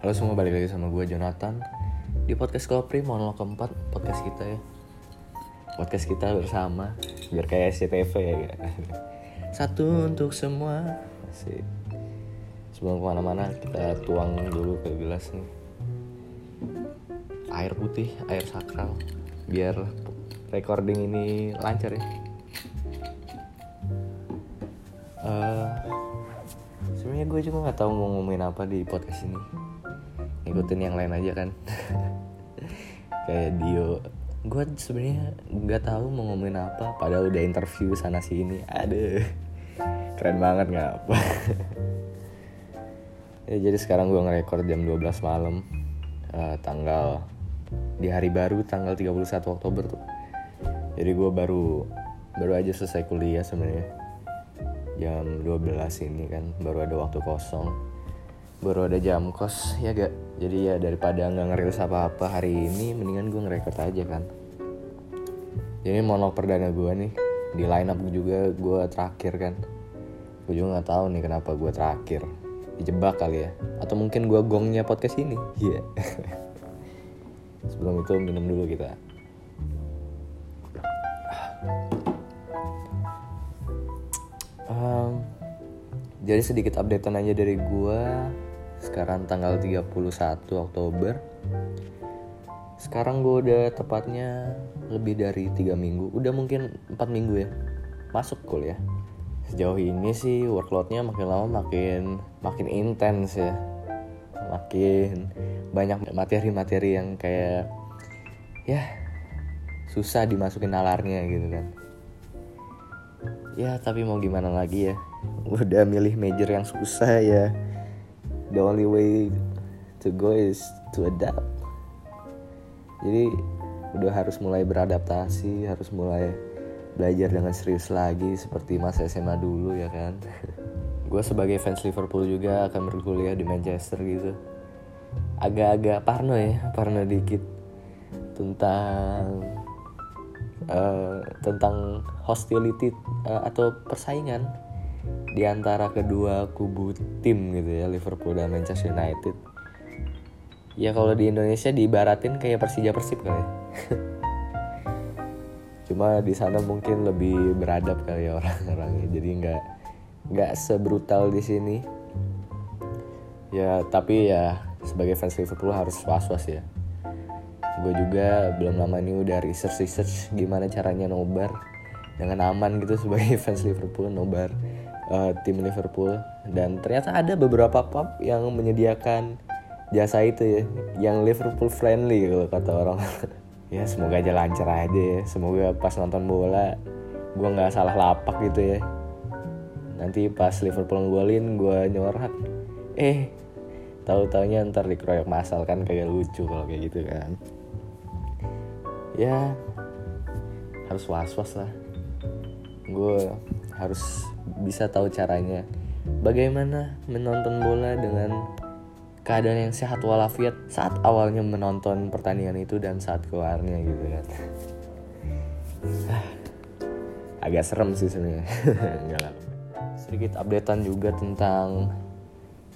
Halo semua, balik lagi sama gue Jonathan. Di podcast Kopri, monolog keempat podcast kita ya. Podcast kita bersama Biar kayak SCTV ya Satu untuk semua. Asik. Sebelum ke mana-mana kita tuang dulu ke gelas nih. Air putih, air sakral. Biar recording ini lancar ya. Eh, sebenarnya gue juga nggak tahu mau ngomongin apa di podcast ini ikutin yang lain aja kan. Kayak Dio. Gue sebenarnya nggak tahu mau ngomongin apa padahal udah interview sana sini. Aduh keren banget nggak apa ya jadi sekarang gue ngerekord jam 12 malam eh, tanggal di hari baru tanggal 31 Oktober tuh. Jadi gue baru baru aja selesai kuliah sebenarnya. Jam 12 ini kan baru ada waktu kosong baru ada jam kos ya gak? Jadi ya daripada nggak ngerilis apa-apa hari ini mendingan gue ngerekord aja kan? Jadi monolog perdana gue nih. Di line up juga gue terakhir kan? Gue juga nggak tahu nih kenapa gue terakhir. Dijebak kali ya. Atau mungkin gue gongnya podcast ini? Iya. Sebelum itu minum dulu kita. Um, jadi sedikit updatean aja dari gua sekarang tanggal 31 Oktober. Sekarang gue udah tepatnya lebih dari tiga minggu. Udah mungkin empat minggu ya masuk kuliah. Sejauh ini sih workloadnya makin lama makin makin intens ya. Makin banyak materi-materi yang kayak ya susah dimasukin nalarnya gitu kan. Ya tapi mau gimana lagi ya? Udah milih major yang susah ya the only way to go is to adapt. Jadi udah harus mulai beradaptasi harus mulai belajar dengan serius lagi seperti masa SMA dulu ya kan? Gue sebagai fans Liverpool juga akan berkuliah di Manchester gitu. Agak-agak parno ya parno dikit. Tentang uh, tentang hostility uh, atau persaingan di antara kedua kubu tim gitu ya Liverpool dan Manchester United. Ya kalau di Indonesia diibaratin kayak Persija Persib kali. Cuma di sana mungkin lebih beradab kali ya orang-orangnya. Jadi nggak nggak sebrutal di sini. Ya tapi ya sebagai fans Liverpool harus was-was ya. Gue juga belum lama ini udah research-research gimana caranya nobar dengan aman gitu sebagai fans Liverpool nobar uh, tim Liverpool. Dan ternyata ada beberapa pub yang menyediakan jasa itu ya yang Liverpool friendly kalau kata orang. Ya semoga aja lancar aja ya. Semoga pas nonton bola gue nggak salah lapak gitu ya. Nanti pas Liverpool ngolin gue nyorak eh tahu taunya ntar dikeroyok masal kan kayak lucu kalau kayak gitu kan. Ya harus was was lah. Gue harus bisa tahu caranya. Bagaimana menonton bola dengan keadaan yang sehat walafiat saat awalnya menonton pertandingan itu dan saat keluarnya gitu kan. Agak serem sih sebenarnya. Sedikit updatean juga tentang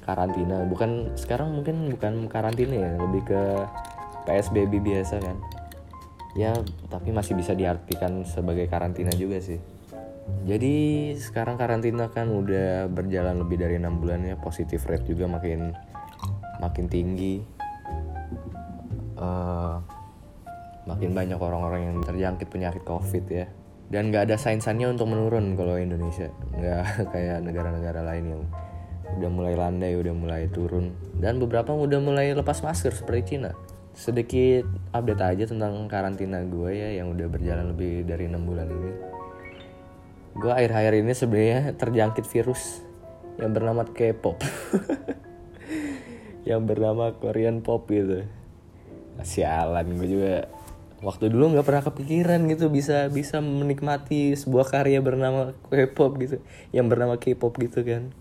karantina. Bukan sekarang mungkin bukan karantina ya lebih ke PSBB biasa kan. Ya tapi masih bisa diartikan sebagai karantina juga sih jadi sekarang karantina kan udah berjalan lebih dari enam bulan ya positif rate juga makin makin tinggi. Uh, makin banyak orang-orang yang terjangkit penyakit covid ya. Dan nggak ada sainsannya untuk menurun kalau Indonesia. Nggak kayak negara-negara lain yang udah mulai landai udah mulai turun. Dan beberapa udah mulai lepas masker seperti Cina. Sedikit update aja tentang karantina gue ya yang udah berjalan lebih dari enam bulan ini gue akhir-akhir ini sebenarnya terjangkit virus yang bernama K-pop. Yang bernama Korean pop gitu. Sialan gue juga. Waktu dulu nggak pernah kepikiran gitu bisa bisa menikmati sebuah karya bernama K-pop gitu. Yang bernama K-pop gitu kan.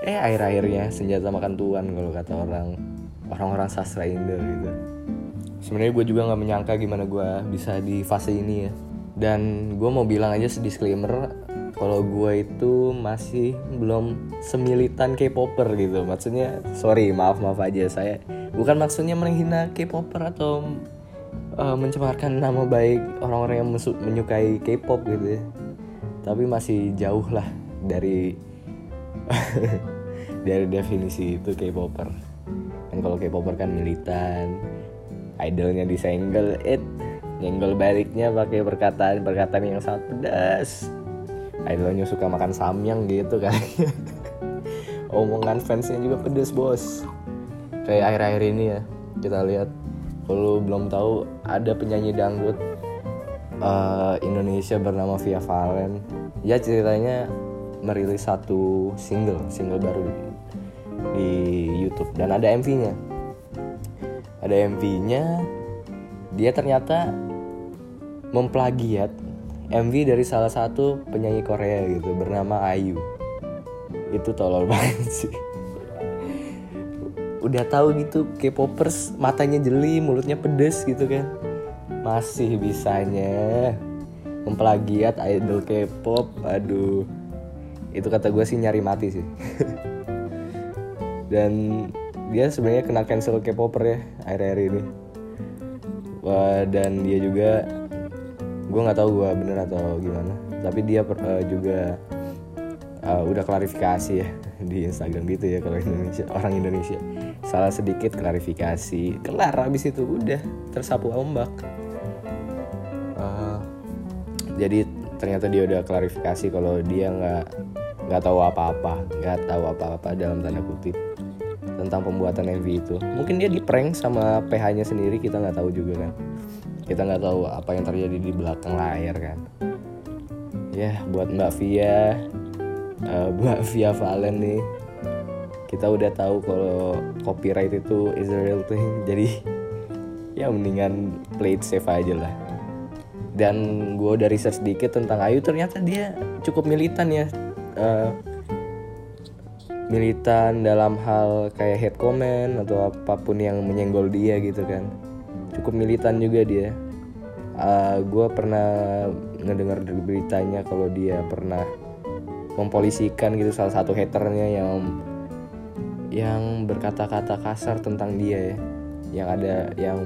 Eh akhir-akhirnya senjata makan tuan kalau kata orang orang-orang sastra Indo gitu. Sebenarnya gue juga nggak menyangka gimana gue bisa di fase ini ya. Dan gue mau bilang aja disclaimer kalau gue itu masih belum semilitan K-popper gitu. Maksudnya sorry maaf maaf aja. Saya bukan maksudnya menghina K-popper atau uh, mencemarkan nama baik orang-orang yang menyukai K-pop gitu ya. Tapi masih jauh lah dari dari definisi itu K-popper. Kan kalau K-popper kan militan idolnya disenggol it nyenggol baliknya pakai perkataan perkataan yang sangat pedas idolnya suka makan samyang gitu kan. Omongan fansnya juga pedes bos. Kayak akhir-akhir ini ya kita lihat. Kalau belum tahu ada penyanyi dangdut uh, Indonesia bernama Via Valen. Ya ceritanya merilis satu single single baru di YouTube. Dan ada MV-nya ada MV-nya dia ternyata memplagiat MV dari salah satu penyanyi Korea gitu bernama Ayu. Itu tolol banget sih. Udah tahu gitu K-popers matanya jeli mulutnya pedes gitu kan. Masih bisanya memplagiat idol K-pop aduh. Itu kata gue sih nyari mati sih. Dan dia sebenarnya kena cancel K-popper ya akhir-akhir ini. Wah, dan dia juga gue nggak tahu gue bener atau gimana tapi dia uh, juga uh, udah klarifikasi ya di Instagram gitu ya kalau Indonesia orang Indonesia. Salah sedikit klarifikasi kelar habis itu udah tersapu ombak. Uh, jadi ternyata dia udah klarifikasi kalau dia nggak nggak tahu apa-apa nggak tahu apa-apa dalam tanda kutip tentang pembuatan MV itu. Mungkin dia di prank sama PH-nya sendiri kita nggak tahu juga kan kita nggak tahu apa yang terjadi di belakang layar kan. Ya buat Mbak Via uh, Mbak Via Valen nih kita udah tahu kalau copyright itu is a real thing. Jadi ya mendingan play it safe aja lah. Dan gue udah research sedikit tentang Ayu ternyata dia cukup militan ya uh, militan dalam hal kayak head comment atau apa pun yang menyenggol dia gitu kan cukup militan juga dia. Uh, gue pernah ngedengar dari beritanya kalau dia pernah mempolisikan gitu salah satu haternya yang yang berkata-kata kasar tentang dia ya. Yang ada yang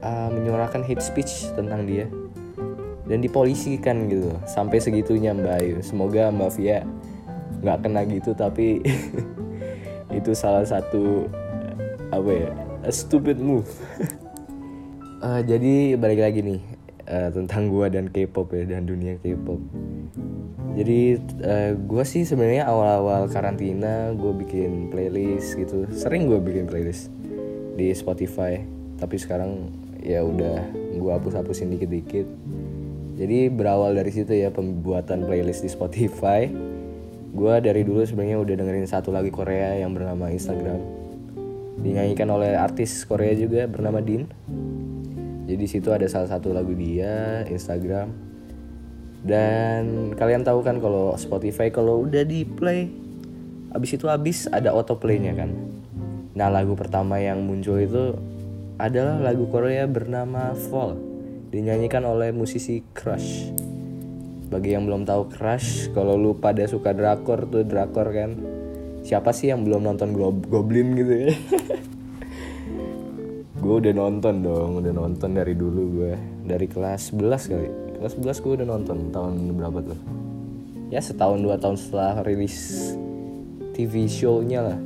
uh, menyuarakan hate speech tentang dia. Dan dipolisikan gitu. Sampai segitunya Mbak Ayu. Semoga Mbak Via nggak kena gitu tapi itu salah satu apa ya a stupid move. Uh, jadi balik lagi nih uh, tentang gua dan K-pop ya dan dunia K-pop. Jadi uh, gua sih sebenarnya awal-awal karantina gue bikin playlist gitu. Sering gue bikin playlist di Spotify tapi sekarang ya udah gue hapus-hapusin dikit-dikit. Jadi berawal dari situ ya pembuatan playlist di Spotify. Gue dari dulu sebenarnya udah dengerin satu lagi Korea yang bernama Instagram dinyanyikan oleh artis Korea juga bernama Din. Jadi situ ada salah satu lagu dia Instagram. Dan kalian tahu kan kalau Spotify kalau udah di play abis itu abis ada autoplaynya kan. Nah lagu pertama yang muncul itu adalah lagu Korea bernama Fall. Dinyanyikan oleh musisi Crush. Bagi yang belum tahu Crush kalau lu pada suka drakor tuh drakor kan siapa sih yang belum nonton Goblin gitu ya? Gue udah nonton dong udah nonton dari dulu gue dari kelas 11 kali. Kelas 11 gue udah nonton tahun berapa tuh? Ya setahun dua tahun setelah rilis TV show-nya lah.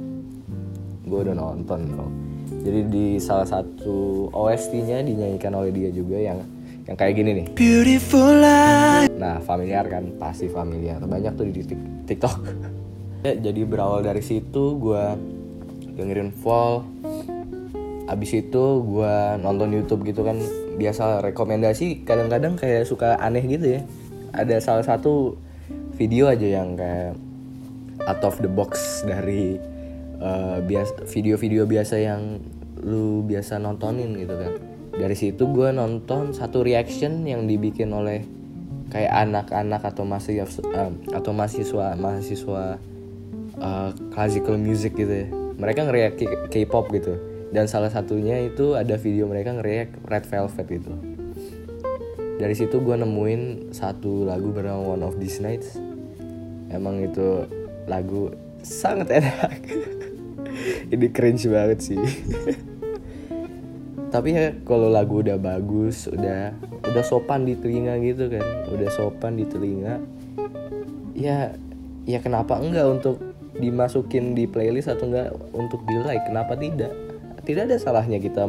Gue udah nonton dong. Jadi di salah satu OST-nya dinyanyikan oleh dia juga yang yang kayak gini nih. Beautiful life. nah familiar kan? Pasti familiar. Banyak tuh di TikTok ya, jadi berawal dari situ gue dengerin Fall. Abis itu gue nonton YouTube gitu kan. Biasa rekomendasi kadang-kadang kayak suka aneh gitu ya. Ada salah satu video aja yang kayak out of the box dari uh, biasa video-video biasa yang lu biasa nontonin gitu kan. Dari situ gue nonton satu reaction yang dibikin oleh kayak anak-anak atau masih uh, atau mahasiswa mahasiswa uh, classical music gitu ya. Mereka ngeriak K-pop gitu. Dan salah satunya itu ada video mereka ngeriak Red Velvet itu dari situ gue nemuin satu lagu bernama One of These Nights. Emang itu lagu sangat enak. Ini cringe banget sih. Tapi ya kalau lagu udah bagus udah udah sopan di telinga gitu kan. Udah sopan di telinga. Ya ya kenapa enggak untuk dimasukin di playlist atau enggak untuk di like kenapa tidak? Tidak ada salahnya kita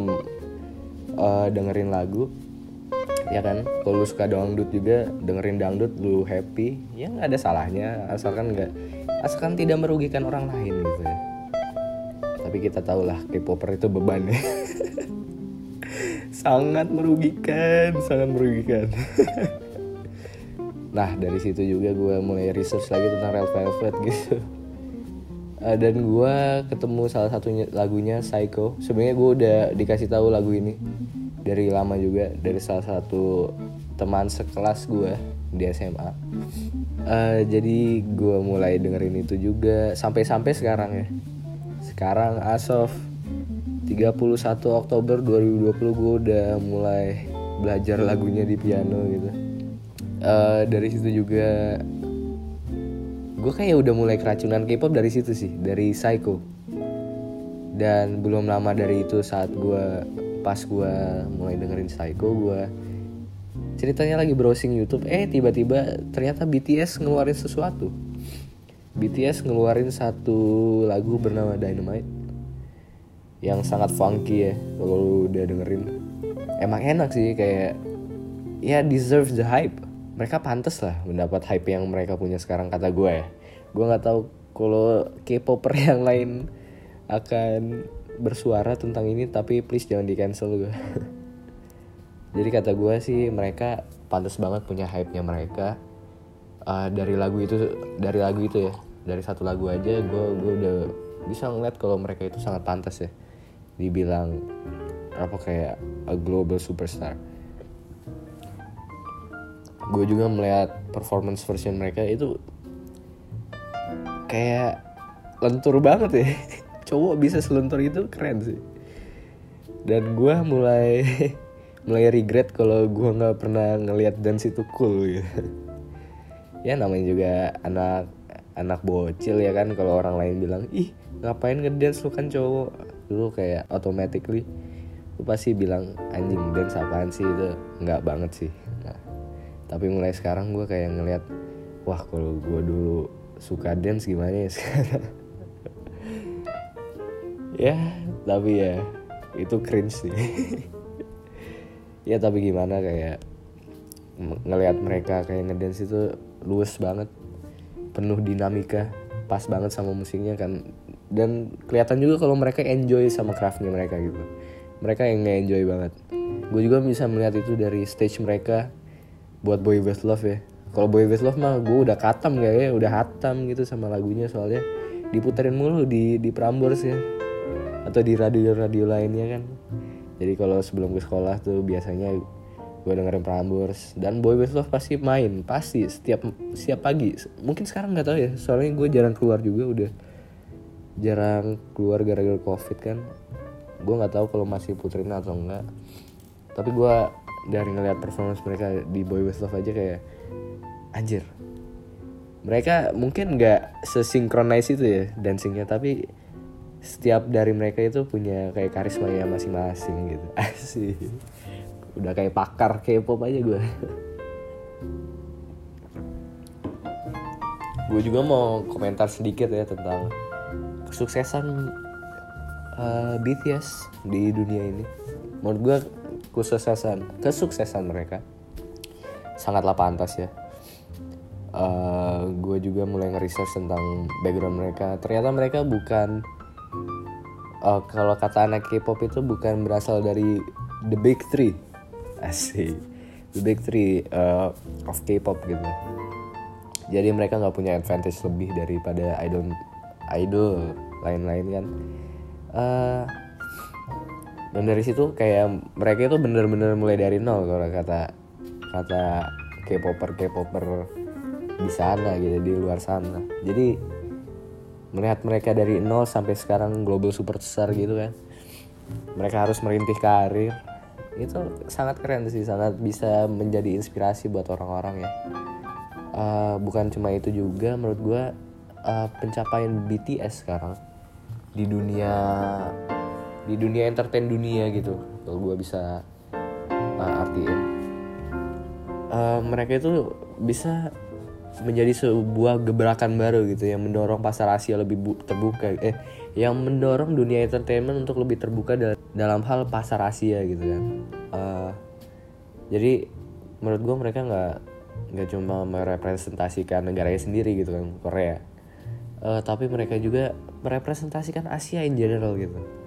uh, dengerin lagu ya kan? Kalau lu suka dangdut juga dengerin dangdut lu happy ya nggak ada salahnya. Asalkan nggak asalkan tidak merugikan orang lain gitu ya. Tapi kita tahu lah K-popper itu beban ya. Sangat merugikan sangat merugikan. Nah dari situ juga gue mulai research lagi tentang Red Velvet gitu uh, dan gue ketemu salah satunya lagunya Psycho. Sebenarnya gue udah dikasih tahu lagu ini dari lama juga dari salah satu teman sekelas gue di SMA uh, eh, jadi gue mulai dengerin itu juga sampai-sampai sekarang ya. Sekarang Asof 31 Oktober 2020 gue udah mulai belajar lagunya di piano gitu. Uh, dari situ juga gue kayak udah mulai keracunan K-pop dari situ sih dari Psycho. Dan belum lama dari itu saat gue pas gue mulai dengerin Psycho gue ceritanya lagi browsing YouTube eh tiba-tiba ternyata BTS ngeluarin sesuatu. BTS ngeluarin satu lagu bernama Dynamite yang sangat funky ya kalau udah dengerin. Emang enak sih kayak ya deserve the hype mereka pantas lah mendapat hype yang mereka punya sekarang kata gue ya. Gue nggak tahu kalau K-popper yang lain akan bersuara tentang ini tapi please jangan di cancel gue jadi kata gue sih mereka pantas banget punya hype nya mereka. Uh, dari lagu itu dari lagu itu ya dari satu lagu aja gue gue udah bisa ngeliat kalau mereka itu sangat pantas ya. Dibilang apa kayak a global superstar gue juga melihat performance version mereka itu kayak lentur banget ya. Cowok bisa selentur itu keren sih. Dan gue mulai mulai regret kalau gue nggak pernah ngelihat dance itu cool gitu. Ya namanya juga anak anak bocil ya kan kalau orang lain bilang ih ngapain ngedance lu kan cowok? Dulu kayak automatically lu pasti bilang anjing dance apaan sih? Itu nggak banget sih tapi mulai sekarang gue kayak ngeliat wah kalau gue dulu suka dance gimana ya? Sekarang ya tapi ya itu cringe sih. Ya tapi gimana kayak ngelihat mereka kayak ngedance itu luas banget. Penuh dinamika pas banget sama musiknya kan. Dan kelihatan juga kalau mereka enjoy sama craftnya mereka gitu. Mereka yang nge-enjoy banget. Gue juga bisa melihat itu dari stage mereka buat Boy With Love ya. Kalau Boy With Love mah gue udah katam ya udah hatam gitu sama lagunya soalnya. Diputerin mulu di di Prambors ya. Atau di radio-radio lainnya kan. Jadi kalau sebelum ke sekolah tuh biasanya gue dengerin Prambors. Dan Boy With Love pasti main pasti setiap setiap pagi. Mungkin sekarang nggak tahu ya soalnya gue jarang keluar juga udah. Jarang keluar gara-gara covid kan. Gue nggak tahu kalau masih puterin atau enggak tapi gue dari ngeliat performance mereka di Boy With Love aja kayak anjir. Mereka mungkin nggak sesinkronis itu ya dancingnya tapi setiap dari mereka itu punya kayak karisma ya masing-masing gitu. Asih udah kayak pakar K-pop aja gue gue juga mau komentar sedikit ya tentang kesuksesan uh, eh, BTS di dunia ini. Menurut gue kesuksesan kesuksesan mereka. Sangatlah pantas ya. Uh, eh, gue juga mulai nge-research tentang background mereka. Ternyata mereka bukan uh, kalau kata anak K-pop itu bukan berasal dari the big three. Asik. The big three uh, of K-pop gitu. Jadi mereka nggak punya advantage lebih daripada idol idol lain-lain kan. Uh, dan dari situ kayak mereka itu bener-bener mulai dari nol kalau kata kata K-popper K-popper di sana gitu di luar sana. Jadi melihat mereka dari nol sampai sekarang global superstar gitu kan mereka harus merintih karir itu sangat keren sih sangat bisa menjadi inspirasi buat orang-orang ya. Uh, bukan cuma itu juga menurut gue uh, pencapaian BTS sekarang di dunia di dunia entertain dunia gitu kalau gue bisa uh, artiin. Uh, mereka itu bisa menjadi sebuah gebrakan baru gitu yang mendorong pasar Asia lebih terbuka eh yang mendorong dunia entertainment untuk lebih terbuka dalam hal pasar Asia gitu kan. Uh, jadi menurut gue mereka nggak nggak cuma merepresentasikan negaranya sendiri gitu kan Korea. Uh, tapi mereka juga merepresentasikan Asia in general gitu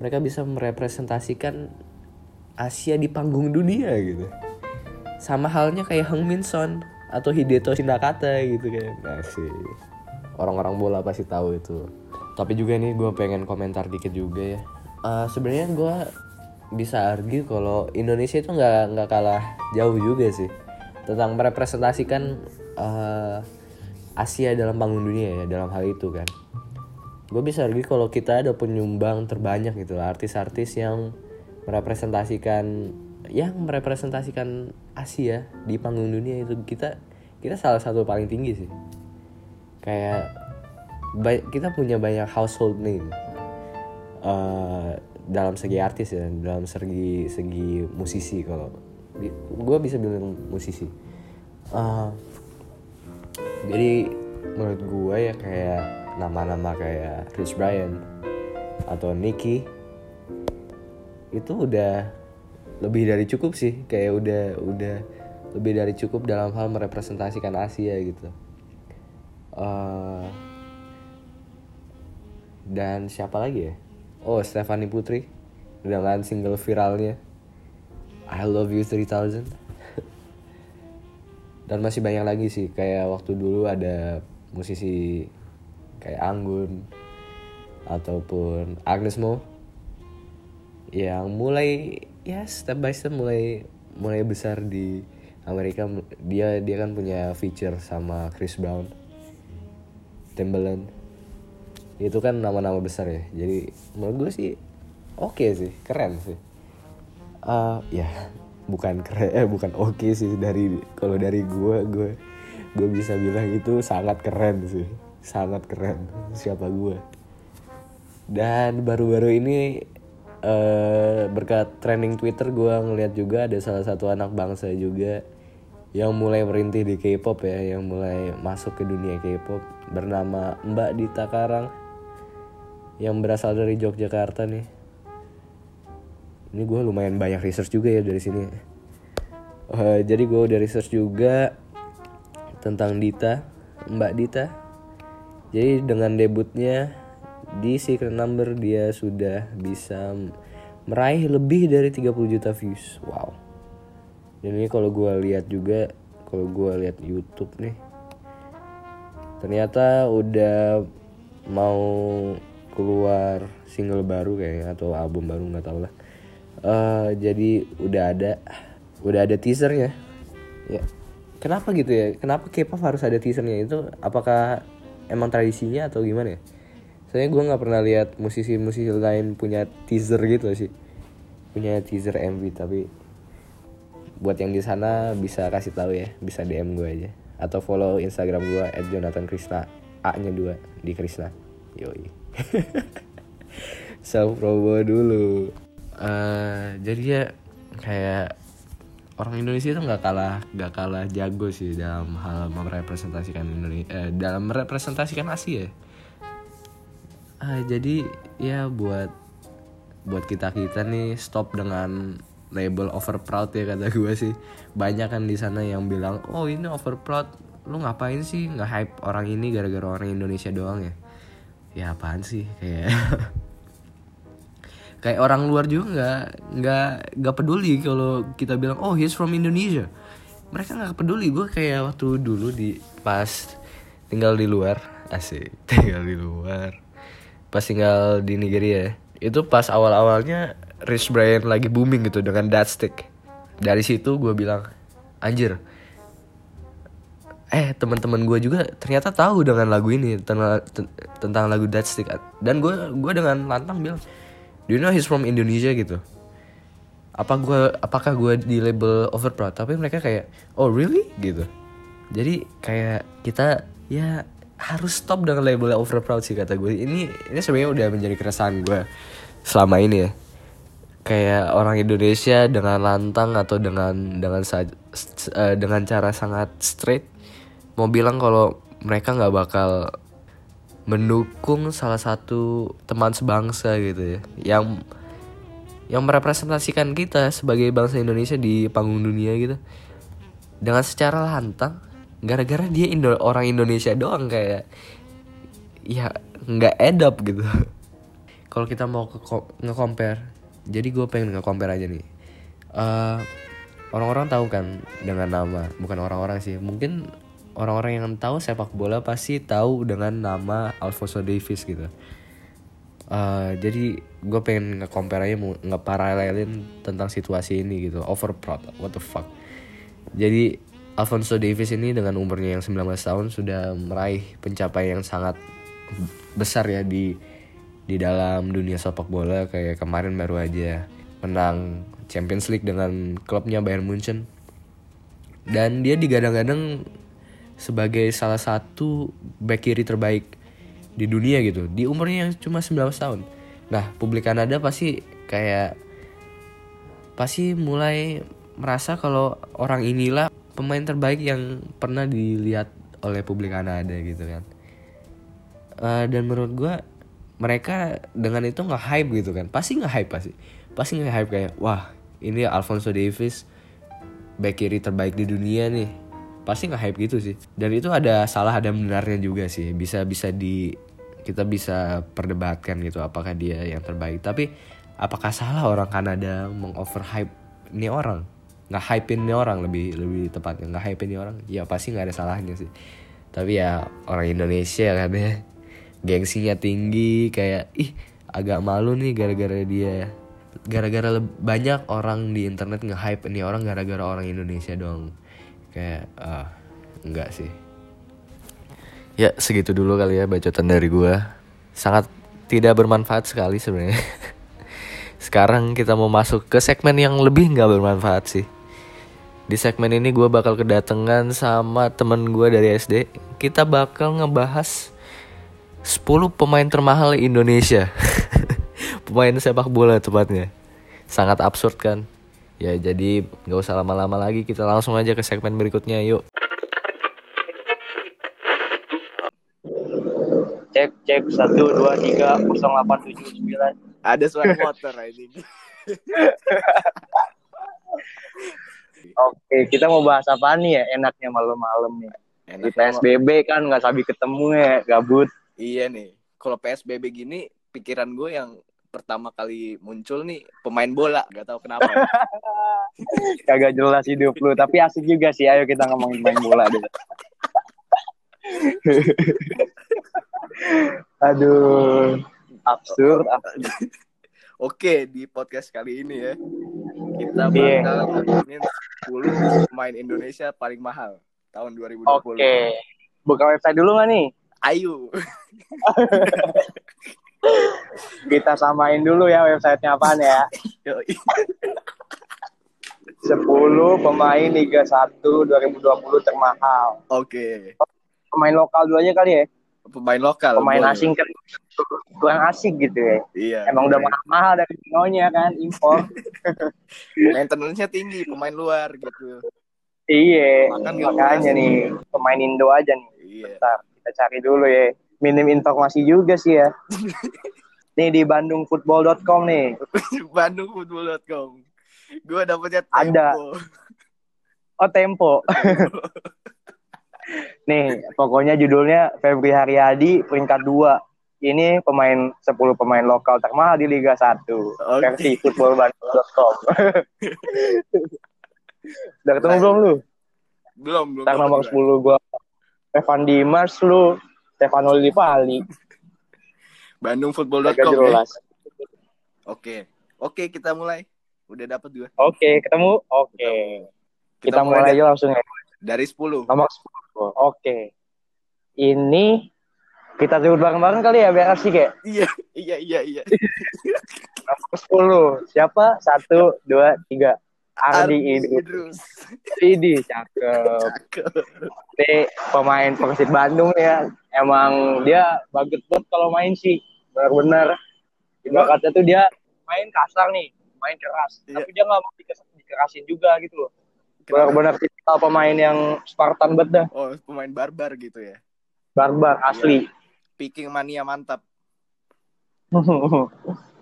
mereka bisa merepresentasikan Asia di panggung dunia gitu. Sama halnya kayak Hang Min Son atau Hideto Shinakata gitu kan. Masih orang-orang bola pasti tahu itu. Tapi juga nih gue pengen komentar dikit juga ya. Uh, sebenarnya gue bisa argue kalau Indonesia itu nggak nggak kalah jauh juga sih tentang merepresentasikan uh, Asia dalam panggung dunia ya dalam hal itu kan gue bisa argue kalau kita ada penyumbang terbanyak gitu artis-artis yang merepresentasikan yang merepresentasikan Asia di panggung dunia itu. Kita kita salah satu paling tinggi sih. Kayak kita punya banyak household name. Uh, dalam segi artis ya dalam segi segi musisi kalau gue bisa bilang musisi. Uh, jadi menurut gue ya kayak nama-nama kayak Rich Brian atau Nicky itu udah lebih dari cukup sih. Kayak udah udah lebih dari cukup dalam hal merepresentasikan Asia gitu. Uh, dan siapa lagi ya? Oh Stephanie Putri dengan single viralnya I Love You 3000 dan masih banyak lagi sih. Kayak waktu dulu ada musisi kayak Anggun ataupun Agnes Mo yang mulai ya step by step mulai mulai besar di Amerika. Dia dia kan punya feature sama Chris Brown Timbaland. Itu kan nama-nama besar ya. Jadi menurut gue sih oke okay sih keren sih. Uh, ya bukan keren eh bukan oke okay sih dari kalau dari gue gue gue bisa bilang itu sangat keren sih sangat keren siapa gue dan baru-baru ini uh, berkat trending Twitter gue ngeliat juga ada salah satu anak bangsa juga yang mulai merintih di K-pop ya, yang mulai masuk ke dunia K-pop bernama Mbak Dita Karang yang berasal dari Yogyakarta nih. Ini gue lumayan banyak research juga ya dari sini. Uh, jadi gue udah research juga tentang Dita, Mbak Dita. Jadi dengan debutnya di Secret Number dia sudah bisa meraih lebih dari 30 juta views. Wow. Dan ini kalau gue lihat juga, kalau gue lihat YouTube nih, ternyata udah mau keluar single baru kayaknya atau album baru nggak tau lah. Uh, jadi udah ada, udah ada teasernya. Ya, kenapa gitu ya? Kenapa K-pop harus ada teasernya itu? Apakah emang tradisinya atau gimana ya? saya gue nggak pernah lihat musisi-musisi lain punya teaser gitu sih. Punya teaser MV tapi buat yang di sana bisa kasih tahu ya bisa DM gue aja. Atau follow Instagram gue at Jonathan Krishna. A nya dua di Krishna. Yoi. Self promo dulu. Uh, jadi ya kayak orang Indonesia itu nggak kalah nggak kalah jago sih dalam hal merepresentasikan Indonesia eh, dalam merepresentasikan Asia uh, jadi ya buat buat kita kita nih stop dengan label over proud ya kata gue sih. Banyak kan di sana yang bilang oh ini over proud lu ngapain sih nggak hype orang ini gara-gara orang Indonesia doang ya? Ya apaan sih? Kayak kayak orang luar juga nggak nggak nggak peduli kalau kita bilang oh he's from Indonesia. Mereka nggak peduli. Gue kayak waktu dulu di pas tinggal di luar asik tinggal di luar. Pas tinggal di Nigeria itu pas awal-awalnya Rich Brian lagi booming gitu dengan That Stick. Dari situ gue bilang anjir. Eh teman-teman gue juga ternyata tahu dengan lagu ini tentang, tentang lagu That Stick. Dan gue gue dengan lantang bilang do you know he's from Indonesia gitu? Apa gue apakah gue di label overproud tapi mereka kayak oh really? Gitu. Jadi kayak kita ya harus stop dengan label overproud sih kata gue ini ini sebenarnya udah menjadi keresahan gue selama ini ya. Kayak orang Indonesia dengan lantang atau dengan dengan uh, dengan cara sangat straight mau bilang kalau mereka nggak bakal mendukung salah satu teman sebangsa gitu ya. Yang yang merepresentasikan kita sebagai bangsa Indonesia di panggung dunia gitu. Dengan secara lantang gara-gara dia Indo orang Indonesia doang kayak ya nggak edap gitu. Kalau kita mau ke nge-compare jadi gue pengen nge-compare aja nih. Uh, orang-orang tahu kan dengan nama bukan orang-orang sih mungkin orang-orang yang tahu sepak bola pasti tahu dengan nama Alfonso Davis gitu. Uh, jadi gue pengen nge-compare aja nge-paralelin tentang situasi ini gitu. Over proud what the fuck. Jadi Alfonso Davis ini dengan umurnya yang 19 tahun sudah meraih pencapaian yang sangat besar ya di di dalam dunia sepak bola. Kayak kemarin baru aja menang Champions League dengan klubnya Bayern Munchen. Dan dia digadang-gadang sebagai salah satu back kiri terbaik di dunia gitu. Di umurnya yang cuma 19 tahun. Nah publik Kanada pasti kayak pasti mulai merasa kalau orang inilah pemain terbaik yang pernah dilihat oleh publik Kanada gitu kan. Uh, dan menurut gue mereka dengan itu nggak hype gitu kan. Pasti nggak hype pasti. Pasti nggak hype kayak wah ini Alfonso Davis back kiri terbaik di dunia nih pasti nggak hype gitu sih. Dan itu ada salah ada benarnya juga sih. Bisa bisa di kita bisa perdebatkan gitu apakah dia yang terbaik. Tapi apakah salah orang Kanada mengoverhype ini orang? Nggak hypein nih orang lebih lebih tepatnya. Nggak hypein nih orang ya pasti nggak ada salahnya sih. Tapi ya orang Indonesia kan ya gengsinya tinggi kayak ih agak malu nih gara-gara dia. Gara-gara banyak orang di internet nge-hype ini orang gara-gara orang Indonesia dong kayak uh, enggak sih ya segitu dulu kali ya bacotan dari gua sangat tidak bermanfaat sekali sebenarnya sekarang kita mau masuk ke segmen yang lebih nggak bermanfaat sih di segmen ini gue bakal kedatangan sama temen gue dari SD. Kita bakal ngebahas 10 pemain termahal Indonesia. pemain sepak bola tepatnya. Sangat absurd kan? Ya jadi gak usah lama-lama lagi kita langsung aja ke segmen berikutnya yuk. Cek cek satu dua tiga delapan tujuh sembilan. Ada suara motor ini. Oke, kita mau bahas apa nih ya enaknya malam-malam nih. Enak Di PSBB kan nggak sabi ketemu ya, gabut. Iya nih. Kalau PSBB gini, pikiran gue yang pertama kali muncul nih pemain bola, gak tahu kenapa. Kagak jelas hidup lu, tapi asik juga sih. Ayo kita ngomongin main bola deh. Aduh, absurd, absurd. Oke, di podcast kali ini ya, kita iya. bakal ngomongin 10 pemain Indonesia paling mahal tahun 2020. Oke. Buka website dulu nggak nih? Ayo. kita samain dulu ya websitenya apaan ya. 10 pemain Liga 1 2020 termahal. Oke. Pemain lokal dulu aja kali ya pemain lokal. Pemain boleh. asing kan kurang asik gitu ya. Iya. Emang udah mahal-mahal dari tinggalnya kan impor. Maintenance-nya tinggi pemain luar gitu. Iya. makanya nih pemain Indo aja nih. Iya. Bentar, kita cari dulu ya. Minim informasi juga sih ya. nih di bandungfootball.com nih. bandungfootball.com. Gue dapetnya tempo. Ada. Oh tempo. Nih, pokoknya judulnya Febri Haryadi peringkat 2. Ini pemain 10 pemain lokal termahal di Liga 1. Okay. Versi footballbandung.com. Udah ketemu belum lu? Belum, belum. Tak nomor 10 gua Evan Dimas lu, Stefano Lillipali. Bandungfootball.com ya? Oke. Oke, kita mulai. Udah dapat dua. Oke, ketemu? Oke. Kita, kita mulai aja langsung ya. Dari 10. Nomor 10. Oke. Okay. Ini kita tidur bareng-bareng kali ya biar asik ya? Iya, iya, iya, iya. Nomor 10. Siapa? Satu, dua, tiga. Ardi Idrus. Idi, cakep. Cakep. Ini pemain Persib Bandung ya. Emang dia bagus banget kalau main sih. Benar-benar. Ibaratnya tuh dia main kasar nih, main keras. Iya. Tapi dia nggak mau dikerasin juga gitu loh. Benar-benar tipikal pemain yang Spartan banget dah. Oh, pemain barbar gitu ya. Barbar asli. Iya. Picking mania mantap.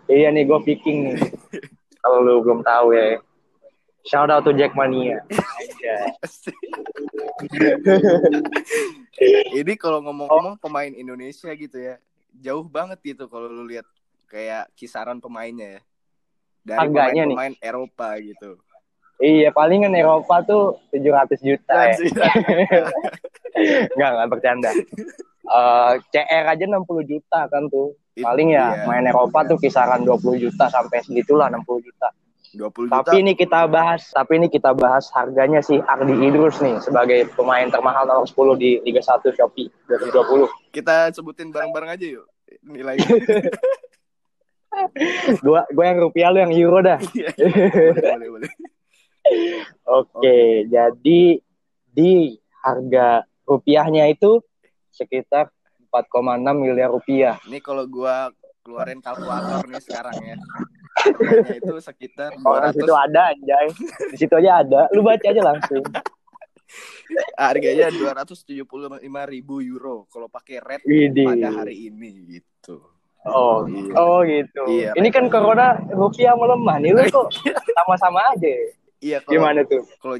iya nih gue picking nih. Kalau lu belum tahu ya. Shout out to Jackmania. Ini kalau ngomong-ngomong pemain Indonesia gitu ya, jauh banget gitu kalau lu lihat kayak kisaran pemainnya ya. Dari Harganya pemain, pemain nih. Eropa gitu. Iya, palingan Eropa tuh 700 juta ya. Enggak, enggak bercanda. Uh, eh, CR aja 60 juta kan tuh. Paling ya iya. main Eropa tuh kisaran 20 juta sampai segitulah 60 juta. 20 juta. Tapi ini kita bahas, tapi ini kita bahas harganya sih Ardi Idrus nih sebagai pemain termahal nomor 10 di Liga 1 Shopee 2020. Kita sebutin bareng-bareng aja yuk nilainya. gua gua yang rupiah lu yang euro dah. Iya. boleh, boleh, Oke, okay, jadi di harga rupiahnya itu sekitar 4,6 miliar rupiah. Ini kalau gua keluarin kalkulator nih sekarang ya. Harganya itu sekitar 200. Oh, di situ ada anjay. Di situ aja ada. Lu baca aja langsung. Harganya 275 ribu euro kalau pakai red Widih. pada hari ini gitu. Oh, iya. oh gitu. Iya, ini kan corona rupiah melemah nih lu kok sama-sama aja. Iya, kalau, gimana tuh? Kalau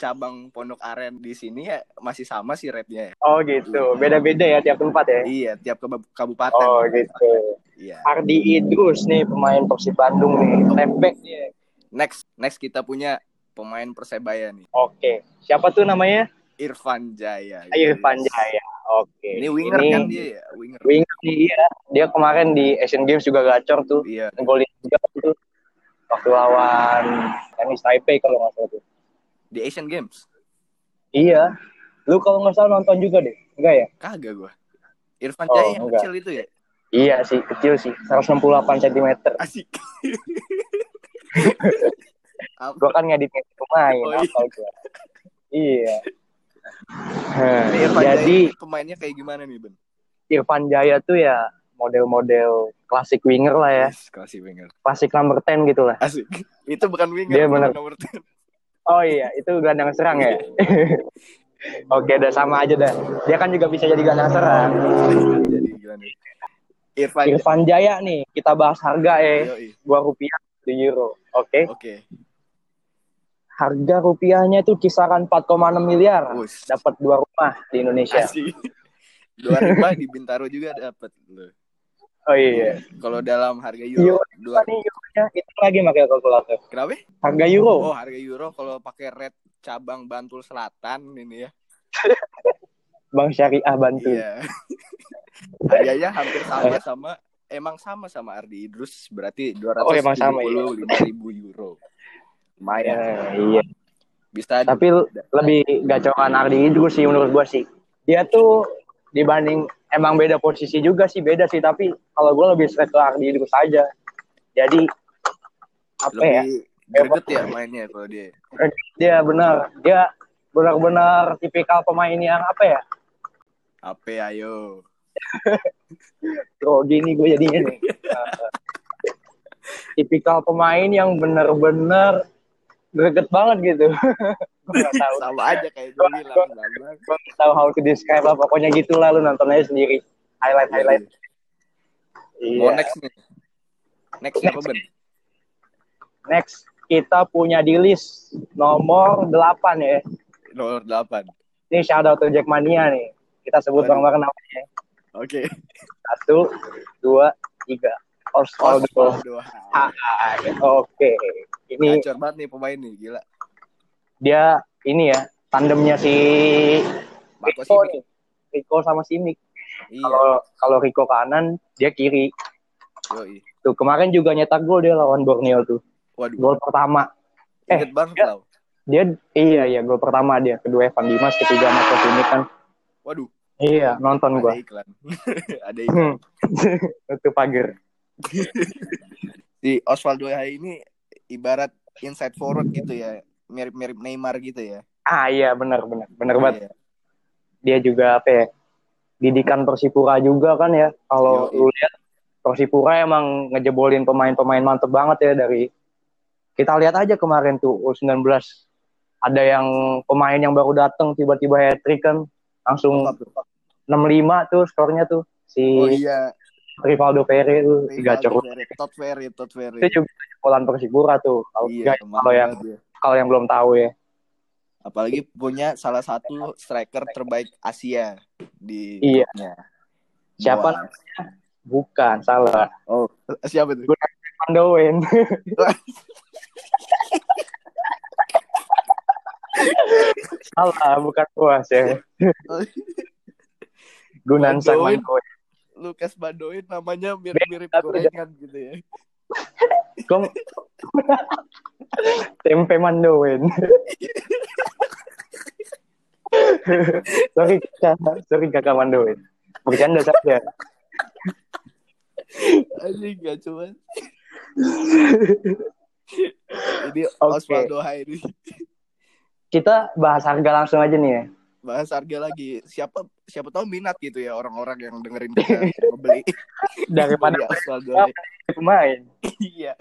cabang Pondok Aren di sini ya masih sama sih rate-nya. Ya. Oh gitu. Beda-beda ya tiap tempat ya? Iya, tiap kabupaten. Oh gitu. Iya. Ardi Idrus nih pemain Persib Bandung nih. Left back dia. Next, next kita punya pemain Persebaya nih. Oke. Siapa tuh namanya? Irfan Jaya. Ah, Irfan Jaya. Oke. Ini winger ini, kan dia ya? Winger. Winger nih iya. Dia kemarin di Asian Games juga gacor tuh. Iya. Golin juga tuh waktu lawan Chinese Taipei kalau nggak salah tuh. Di Asian Games? Iya. Lu kalau nggak salah nonton juga deh. Enggak ya? Kagak gua. Irfan oh, Jaya yang enggak. kecil itu ya? Iya sih, kecil sih. 168 cm. Asik. gua kan ngedit pemain oh, iya. apa gua. Iya. Irfan jadi Jaya pemainnya kayak gimana nih, Ben? Irfan Jaya tuh ya model-model klasik winger lah ya. Yes, klasik winger. Klasik number 10 gitu lah. Asik. Itu bukan winger, Dia bener. nomor 10. Oh iya, itu gelandang serang ya. Oke, udah sama aja dah. Dia kan juga bisa jadi gelandang serang. jadi gelandang. Irfan, Irfan Jaya nih, kita bahas harga ya. Dua rupiah di euro. Oke. Okay? Oke. Okay. Harga rupiahnya itu kisaran 4,6 miliar. Dapat dua rumah di Indonesia. Asik. Dua rumah di Bintaro juga dapat loh. Oh iya. Kalau dalam harga euro, euro dua euronya itu lagi pakai kalkulator. Kenapa? Harga euro. Oh, harga euro kalau pakai red cabang Bantul Selatan ini ya. Bang Syariah Bantul. Iya. Harganya hampir sama sama emang sama sama Ardi Idrus berarti dua ratus oh, lima ribu euro. Lumayan. Uh, iya. Bisa. Tapi lebih gacoran Ardi Idrus sih menurut gua sih. Dia tuh dibanding emang beda posisi juga sih beda sih. Tapi kalau gue lebih straight ke Ardi itu saja. Jadi apa ya? lebih ya? greget ya mainnya kalau dia. Dia benar. Dia benar-benar tipikal pemain yang apa ya? Apa ayo. Oh gini gue jadinya nih. Tipikal pemain yang benar-benar greget banget gitu tahu. Sama aja kayak gue bilang. Gue tahu how to describe lah. Pokoknya gitu lah lu nonton aja sendiri. Highlight iya, highlight. Iya. Mau next nih. Next Ben? Next kita punya di list nomor 8 ya. Nomor 8. Ini shout out to Jackmania nih. Kita sebut bareng-bareng namanya. Oke. Okay. Satu, dua, tiga. Osvaldo. Osvaldo. Oke. Ini Gacor banget nih pemain nih, gila dia ini ya tandemnya si Rico nih. Rico sama Simic. Iya. Kalau kalau Rico kanan, dia kiri. Yoi. Tuh kemarin juga nyetak gol dia lawan Borneo tuh. Waduh. Gol pertama. eh, banget dia, dia iya iya gol pertama dia, kedua Evan Dimas, ketiga Marco Simic kan. Waduh. Iya, nonton gua. Ada iklan. Ada iklan. Itu pagar. Si Osvaldo ini ibarat inside forward gitu ya, mirip-mirip Neymar gitu ya. Ah iya benar benar benar banget. Iya. Dia juga apa ya? Didikan Persipura juga kan ya. Kalau lu lihat Persipura emang ngejebolin pemain-pemain mantep banget ya dari kita lihat aja kemarin tuh U19 ada yang pemain yang baru datang tiba-tiba hat trick kan langsung enam lima tuh skornya tuh si oh, iya. Rivaldo Ferry tuh tiga cerut. Tot Tot. Itu juga sekolah Persipura tuh. Kalau iya, kalau yang ya. Kalau yang belum tahu ya. Apalagi punya salah satu striker terbaik Asia di Iya. Grupnya. Siapa namanya? Bukan, salah. Oh, siapa itu? Gunawan Pandowen. salah, bukan puas ya. Gunan Sang Lukas Bandoin namanya mirip-mirip gorengan gitu ya. Kom tempe mandoin. sorry kakak, sorry kakak mandoin. Bercanda saja. Anjing gak cuman. Ini okay. Osvaldo Hairi. Kita bahas harga langsung aja nih ya. Bahas harga lagi. Siapa siapa tahu minat gitu ya orang-orang yang dengerin kita beli daripada pemain. Iya.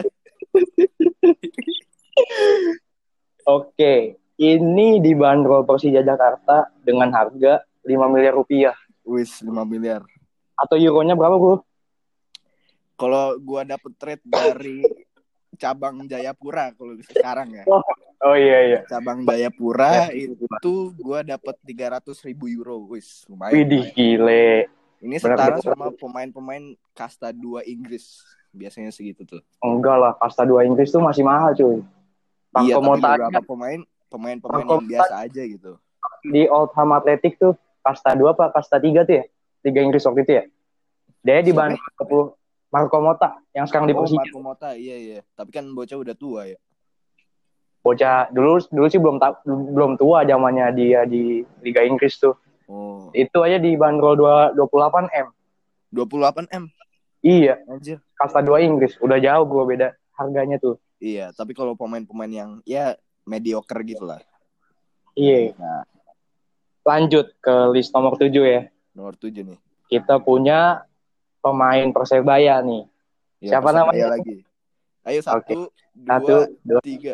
Oke, ini dibanderol Persija Jakarta dengan harga 5 miliar rupiah. Wis, 5 miliar. Atau euronya berapa, Bro? Kalau gua dapet trade dari cabang Jayapura kalau sekarang ya. Oh, oh iya iya. Cabang Jayapura ya, itu gua dapet 300 ribu euro, wis lumayan. Widih gile. Ini setara sama pemain-pemain kasta 2 Inggris. Biasanya segitu tuh. Enggak lah, kasta 2 Inggris tuh masih mahal cuy. iya, tapi beberapa pemain pemain-pemain yang biasa aja gitu. Di Oldham Athletic tuh kasta 2 apa kasta 3 tuh ya? Tiga Inggris waktu itu ya? Dia di Bandung Marco Mota yang sekarang di oh, Marco Mota, iya iya. Tapi kan bocah udah tua ya. Bocah dulu dulu sih belum ta belum tua zamannya dia di Liga Inggris tuh. Oh. Itu aja di bandrol 28 M. 28 M. Iya. Anjir. Kasta 2 Inggris, udah jauh gua beda harganya tuh. Iya, tapi kalau pemain-pemain yang ya mediocre gitu lah. Iya. Nah. Lanjut ke list nomor 7 ya. Nomor 7 nih. Kita punya pemain Persebaya nih. Ya, Siapa Persebaya namanya? lagi. Ayo satu, okay. dua, satu, dua, tiga.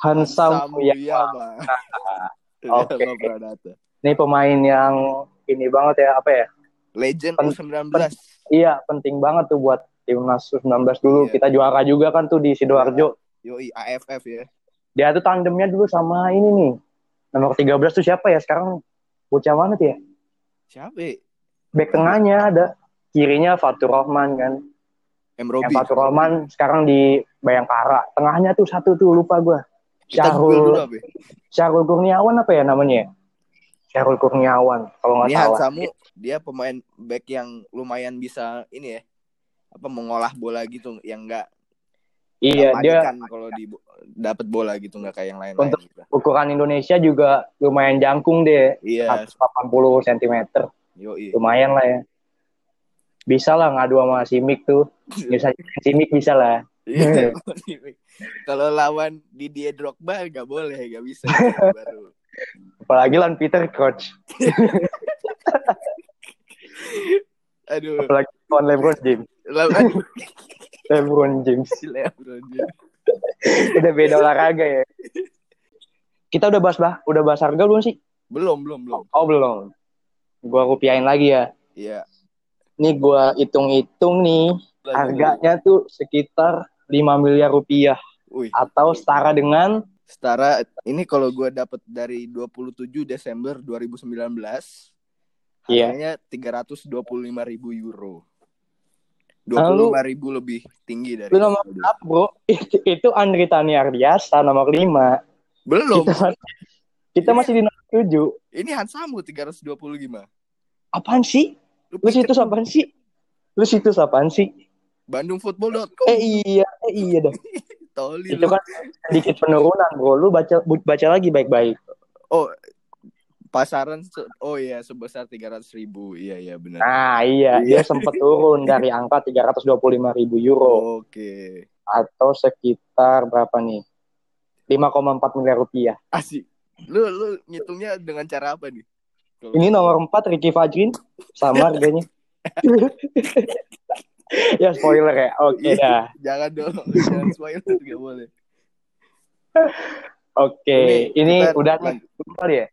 Hansam Muyama. Oke. Okay. Ini pemain yang ini banget ya, apa ya? Legend Pen U19. Iya, penting banget tuh buat timnas U19 dulu. Iya. Kita juara juga kan tuh di Sidoarjo. Yoi, AFF ya. Dia tuh tandemnya dulu sama ini nih. Nomor 13 tuh siapa ya? Sekarang bocah mana tuh ya? Siapa? Back tengahnya ada kirinya Fatur Rahman kan. M. Robi. Fatur Rahman sekarang di Bayangkara. Tengahnya tuh satu tuh lupa gue. Syahrul, Syahrul Kurniawan apa ya namanya? Syahrul Kurniawan kalau nggak salah. Samu dia pemain back yang lumayan bisa ini ya apa mengolah bola gitu yang enggak Iya dia kalau di dapat bola gitu nggak kayak yang lain. Untuk gitu. ukuran Indonesia juga lumayan jangkung deh. Iya. 180 cm. Lumayan lah ya bisa lah ngadu sama Simic tuh. Bisa Simic bisa lah. Iya, Kalau lawan Didier Drogba nggak boleh, nggak bisa. baru. Apalagi lawan Peter Coach. Aduh. Apalagi lawan LeBron James. Lawan LeBron James. LeBron James. udah beda olahraga ya. Kita udah bahas bah, udah bahas harga belum sih? Belum, belum, belum. Oh, belum. Gua rupiahin lagi ya. Iya. Nih gue hitung-hitung nih Lagi. harganya tuh sekitar 5 miliar rupiah. Wih. Atau setara dengan setara ini kalau gue dapat dari 27 Desember 2019 iya. harganya yeah. 325 ribu euro. 25 lima ribu lebih tinggi dari Lu nomor berapa bro? Itu, itu Andri Taniardiasa nomor 5 Belum Kita kita masih di nomor 7 Ini Hansamu 325 Apaan sih? Lu situs apaan sih? Lu situs apaan sih? Bandungfootball.com. Eh iya, eh iya dah. Toli Itu kan sedikit penurunan, Bro. Lu baca baca lagi baik-baik. Oh, pasaran oh iya sebesar tiga ratus ribu iya iya benar nah iya, iya. dia sempat turun dari angka tiga ratus dua puluh lima ribu euro oke atau sekitar berapa nih? 5,4 miliar rupiah. Asik. Lu lu ngitungnya dengan cara apa nih? Ini nomor 4 Ricky Fajrin sama harganya. ya spoiler ya. Oke okay, dah. Jangan dong, jangan spoiler gak boleh. Oke, okay. ini, ini udah nih kali ya?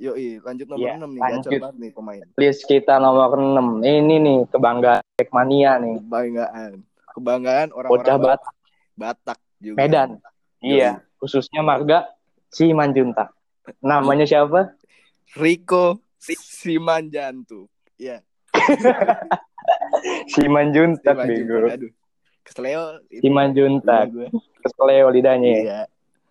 Yo, lanjut nomor ya, 6 nih, lanjut. banget nih pemain. List kita nomor 6. Ini nih kebanggaan Jackmania nih. Kebanggaan. Kebanggaan orang-orang Batak. Batak juga. Medan. Yo, iya, khususnya marga Simanjuntak. Namanya siapa? Rico Simanjantu. Iya. Simanjuntak bego. Aduh. Kesleo. Simanjuntak. Kesleo lidahnya. Ya. Iya.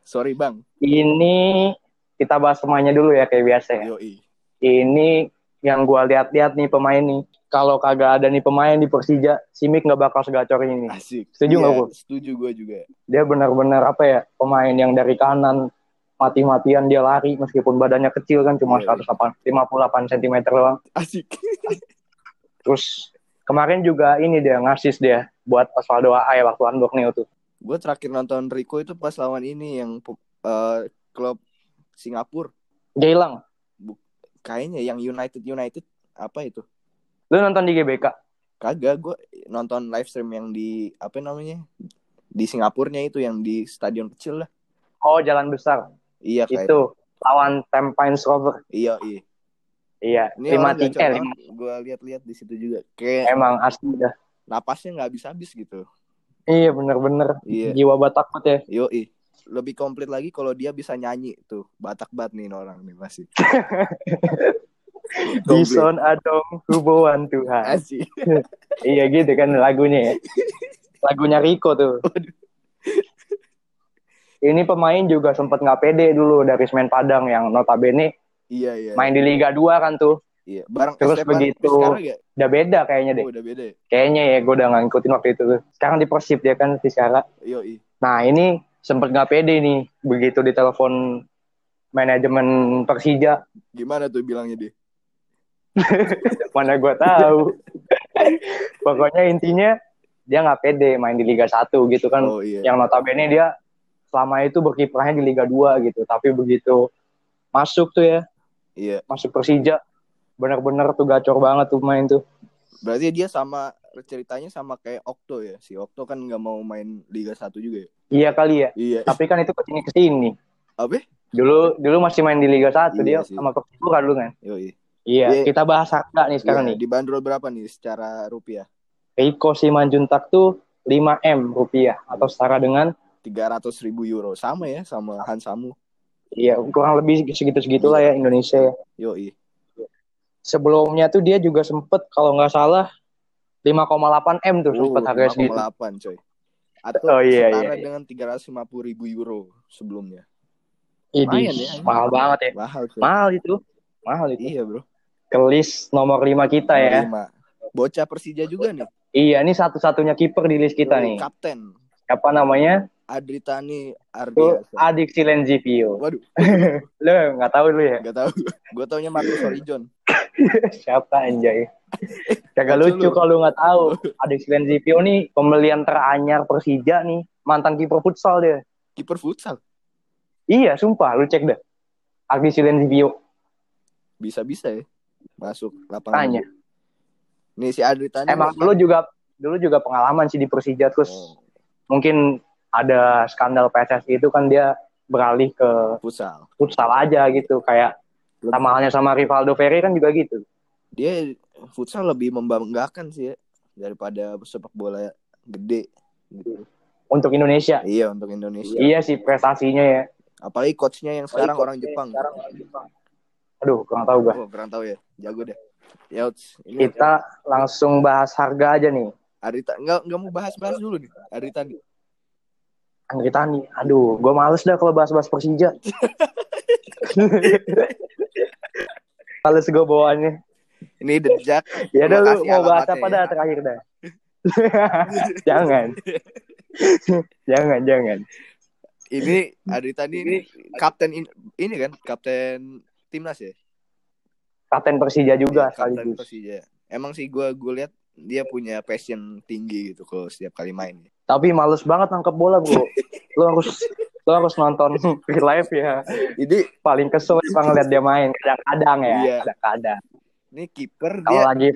Sorry, Bang. Ini kita bahas pemainnya dulu ya kayak biasa ya. Yoi. Ini yang gue lihat-lihat nih pemain nih. Kalau kagak ada nih pemain di Persija, Simic nggak bakal segacor ini. Asik. Setuju nggak iya, gue? Setuju gue juga. Dia benar-benar apa ya pemain yang dari kanan mati-matian dia lari meskipun badannya kecil kan cuma yeah, 158 58 cm doang. Asik. Terus kemarin juga ini dia ngasis dia buat Osvaldo AA waktu Hamburg nih itu. Gue terakhir nonton Rico itu pas lawan ini yang uh, klub Singapura. Gailang. Kayaknya yang United United apa itu? Lu nonton di GBK? Kagak, gue nonton live stream yang di apa namanya? Di Singapurnya itu yang di stadion kecil lah. Oh, jalan besar. Iya kayak itu. Lawan Tampines Rover. Iya, iya. Iya, lima tiga. Gue lihat-lihat di situ juga. Kayak emang asli dah. Napasnya nggak habis-habis gitu. Iya, bener-bener. Iya. Jiwa Batak ya. Yo, iya lebih komplit lagi kalau dia bisa nyanyi tuh Batak banget nih orang nih masih Bison adong hubungan Tuhan Asik. iya gitu kan lagunya ya lagunya Rico tuh ini pemain juga sempat nggak pede dulu dari Semen Padang yang notabene iya iya main di Liga 2 kan tuh Iya, bareng terus Esteban, begitu udah beda kayaknya deh. Oh, udah beda. Ya? Kayaknya ya gue udah nggak ngikutin waktu itu tuh. Sekarang di Persib dia kan Fiskara. Iya, iya. Nah, ini sempat nggak pede nih begitu ditelepon manajemen Persija. Gimana tuh bilangnya dia? Mana gue tahu. Pokoknya intinya dia nggak pede main di Liga 1 gitu kan. Oh, iya. Yang notabene dia selama itu berkiprahnya di Liga 2 gitu. Tapi begitu masuk tuh ya. Iya. Masuk Persija. Bener-bener tuh gacor banget tuh main tuh. Berarti dia sama ceritanya sama kayak Okto ya. Si Okto kan nggak mau main Liga 1 juga ya. Iya kali ya. Iya. Tapi kan itu ke sini ke sini. Apa? Dulu dulu masih main di Liga 1 iya dia sih. sama Persipura dulu kan. Yoi. Iya, iya, kita bahas harga nih sekarang iya, nih. Dibanderol berapa nih secara rupiah? Reiko Simanjuntak tuh 5M rupiah atau setara dengan 300 ribu euro sama ya sama Hansamu. Iya, kurang lebih segitu-segitulah ya Indonesia ya. Yoi. Sebelumnya tuh dia juga sempet kalau nggak salah 5,8 M tuh uh, sempat harga segitu. 5,8 coy. Atau oh, iya, setara iya. dengan 350 ribu euro sebelumnya. Ini ya, mahal banget ya. Mahal, coy. mahal itu. Mahal itu. Iya, Bro. Kelis nomor 5 kita ya. 5. Bocah Persija juga nih. Iya, ini satu-satunya kiper di list kita nih. Kapten. Siapa namanya? Adritani Ardiasa. Adik Silenzipio. Waduh. lu nggak tahu lu ya? Nggak tahu. Gue taunya Marcus Orijon. Siapa anjay? Kagak lucu kalau nggak tahu. Ada Sven Zipio nih pembelian teranyar Persija nih, mantan kiper futsal dia. Kiper futsal? Iya, sumpah, lu cek deh. Adi Sven Zipio. Bisa-bisa ya masuk lapangan. Tanya. Nih si Adri tadi. Emang dulu juga dulu juga pengalaman sih di Persija terus oh. mungkin ada skandal PSSI itu kan dia beralih ke futsal. Futsal aja gitu kayak sama halnya sama Rivaldo Ferry kan juga gitu. Dia futsal lebih membanggakan sih ya daripada sepak bola gede gitu. Untuk Indonesia. Iya, untuk Indonesia. Iya sih prestasinya ya. Apalagi coachnya yang sekarang Apalagi orang Jepang. Sekarang orang Jepang. Aduh, kurang tahu gak? Oh, kurang tahu ya. Jago deh. Ya, ini kita ya. langsung bahas harga aja nih. Arita enggak enggak mau bahas-bahas dulu nih. Arita nih. Andri Tani, aduh, gue males dah kalau bahas-bahas Persija. Males gue bawaannya. Ini dejak. ya udah lu mau bahas apa dah terakhir dah. jangan. jangan, jangan. Ini Adri tadi ini kapten in, ini kan kapten timnas ya? Kapten Persija juga ya, Kapten Persija. Emang sih gue gue lihat dia punya passion tinggi gitu kalau setiap kali main. Tapi males banget nangkep bola, Bro. lu harus lu harus nonton live ya. Ini paling kesel bang ngeliat dia main kadang-kadang ya, iya. kadang-kadang. Ini kiper dia lagi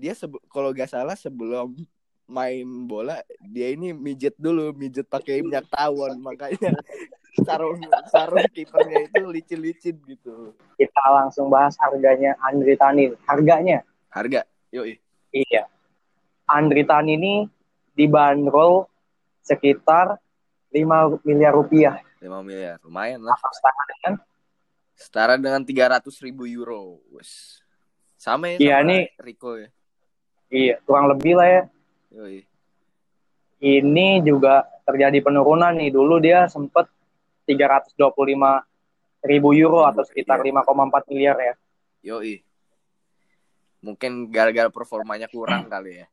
dia kalau gak salah sebelum main bola dia ini mijet dulu, mijet pakai minyak tawon makanya sarung sarung kipernya itu licin-licin gitu. Kita langsung bahas harganya Andri Tani. Harganya? Harga. Yuk. Iya. Andri Tani ini dibanderol sekitar 5 miliar rupiah. 5 miliar, lumayan lah. Setara dengan setara dengan 300 ribu euro. Wes. Sama ya iya, sama nih, Rico ya. Iya, kurang lebih lah ya. Yoi. Ini juga terjadi penurunan nih. Dulu dia sempat 325 ribu euro atau sekitar iya. 5,4 miliar ya. Yoi. Mungkin gara-gara performanya kurang kali ya.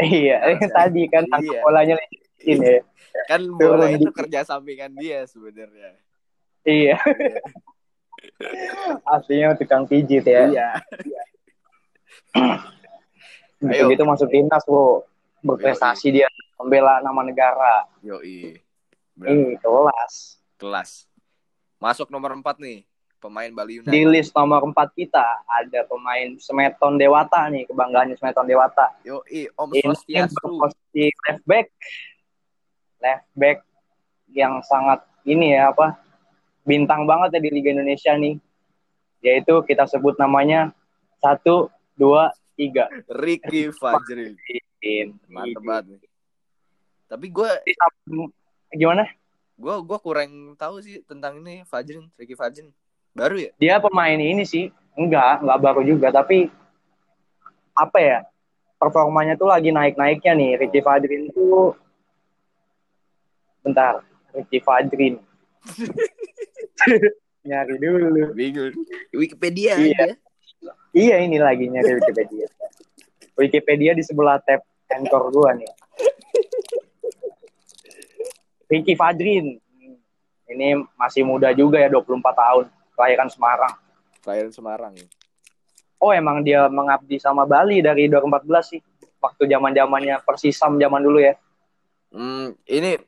Iya, tadi kan iya. bolanya licin ya. Kan bola itu kerja sampingan dia sebenarnya. Iya. iya. Aslinya tukang pijit ya. Iya. Ayo. Gitu masuk timnas, Bro. Berprestasi Yoi. dia membela nama negara. Yo, Ini kelas. Kelas. Masuk nomor 4 nih pemain Bali United. Di list nomor 4 kita ada pemain Semeton Dewata nih, kebanggaannya Semeton Dewata. Yo, i, Om Swastiastu. Ini left back. Left back yang sangat ini ya apa? Bintang banget ya di Liga Indonesia nih. Yaitu kita sebut namanya satu, dua, tiga. Ricky Fajrin. Mantep banget. Tapi gue gimana? Gue gue kurang tahu sih tentang ini Fajrin, Ricky Fajrin. Baru ya? Dia pemain ini sih. Enggak, enggak baru juga. Tapi apa ya? Performanya tuh lagi naik-naiknya nih. Ricky Fadrin tuh bentar. Ricky Fadrin. nyari dulu. Bingung. Wikipedia iya. aja. Iya ini lagi nyari Wikipedia. Wikipedia di sebelah tab anchor gua nih. Ricky Fadrin. Ini masih muda juga ya 24 tahun kelahiran Semarang. Kelahiran Semarang. Oh, emang dia mengabdi sama Bali dari 2014 sih. Waktu zaman-zamannya Persisam zaman dulu ya. Hmm, ini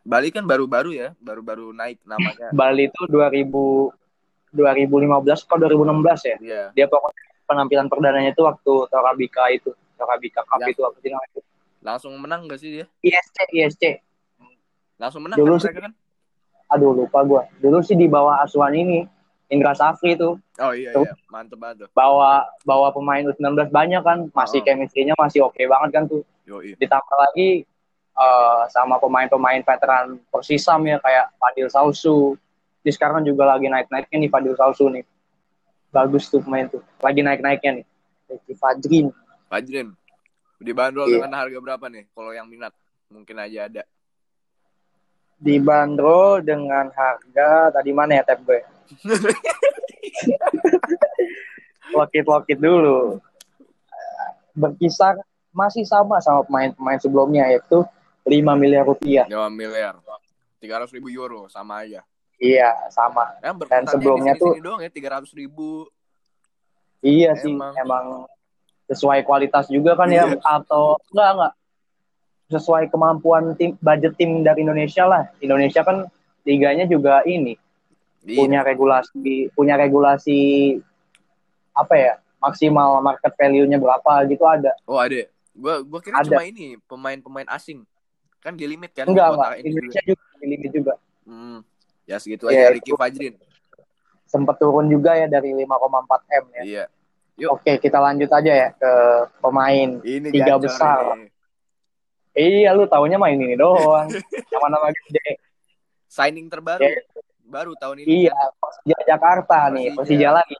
Bali kan baru-baru ya, baru-baru naik namanya. Bali itu 2000 2015 atau 2016 ya. Yeah. Dia pokoknya penampilan perdananya itu waktu Torabika itu, Torabika Cup ya. itu apa sih namanya itu. Langsung menang gak sih dia? ISC, ISC. Langsung menang Dulu kan, sih, kan? Aduh lupa gue dulu sih di bawah asuhan ini Indra Safri itu. Oh iya iya. Mantep banget bawa bawa pemain U19 banyak kan. Masih oh. chemistry-nya masih oke okay banget kan tuh. Yoi. ditambah lagi uh, sama pemain-pemain veteran Persisam ya kayak Fadil Sausu. Di sekarang juga lagi naik-naiknya nih Fadil Sausu nih. Bagus tuh pemain tuh. Lagi naik-naiknya nih. Ricky Fajrin Fajrin dibanderol yeah. dengan harga berapa nih? Kalau yang minat mungkin aja ada dibanderol dengan harga tadi mana ya tab gue? Lokit-lokit dulu. Berkisar masih sama sama pemain-pemain sebelumnya yaitu 5 miliar rupiah. 5 miliar. 300 ribu euro sama aja. Iya, sama. Ya, Dan sebelumnya tuh doang ya 300 ribu. Iya emang. sih, emang sesuai kualitas juga kan ya iya. atau enggak enggak sesuai kemampuan tim budget tim dari Indonesia lah. Indonesia kan liganya juga ini iya. punya regulasi punya regulasi apa ya maksimal market value-nya berapa gitu ada. Oh ada. Gua gua kira ada. cuma ini pemain-pemain asing kan di limit kan? Enggak enggak. Indonesia juga. juga di limit juga. Hmm. Ya segitu yeah, aja Ricky Fajrin. Sempat turun juga ya dari 5,4 m ya. Iya. Yuk. Oke kita lanjut aja ya ke pemain ini tiga besar. Ini. Iya, lu tahunya main ini doang. Nama-nama gede. Signing terbaru. Yeah. Baru tahun ini. Iya, Persija Jakarta Persija. nih, Persija lagi.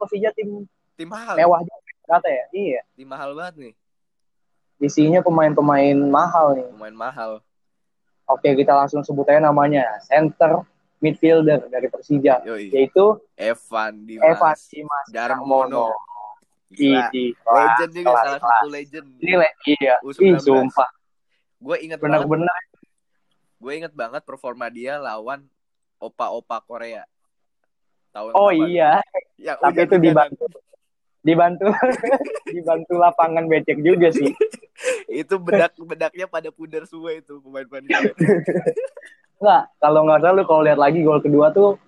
Persija tim tim mahal. Mewah juga kata ya. Iya. Tim mahal banget nih. Isinya pemain-pemain mahal nih. Pemain mahal. Oke, kita langsung sebut aja namanya. Center midfielder dari Persija, Yoi. yaitu Evan Dimas, Evan Dimas Darmono. Gila. Legend juga kelas, salah satu legend. Ini le iya. Ih, sumpah. Gue inget bener-bener. Gue inget banget performa dia lawan opa-opa Korea. Tahun oh iya. Ya, Tapi itu dibantu. Dibantu. dibantu lapangan becek juga sih. itu bedak bedaknya pada pudar semua itu pemain-pemain. Enggak, kalau nggak salah lu kalau lihat lagi gol kedua tuh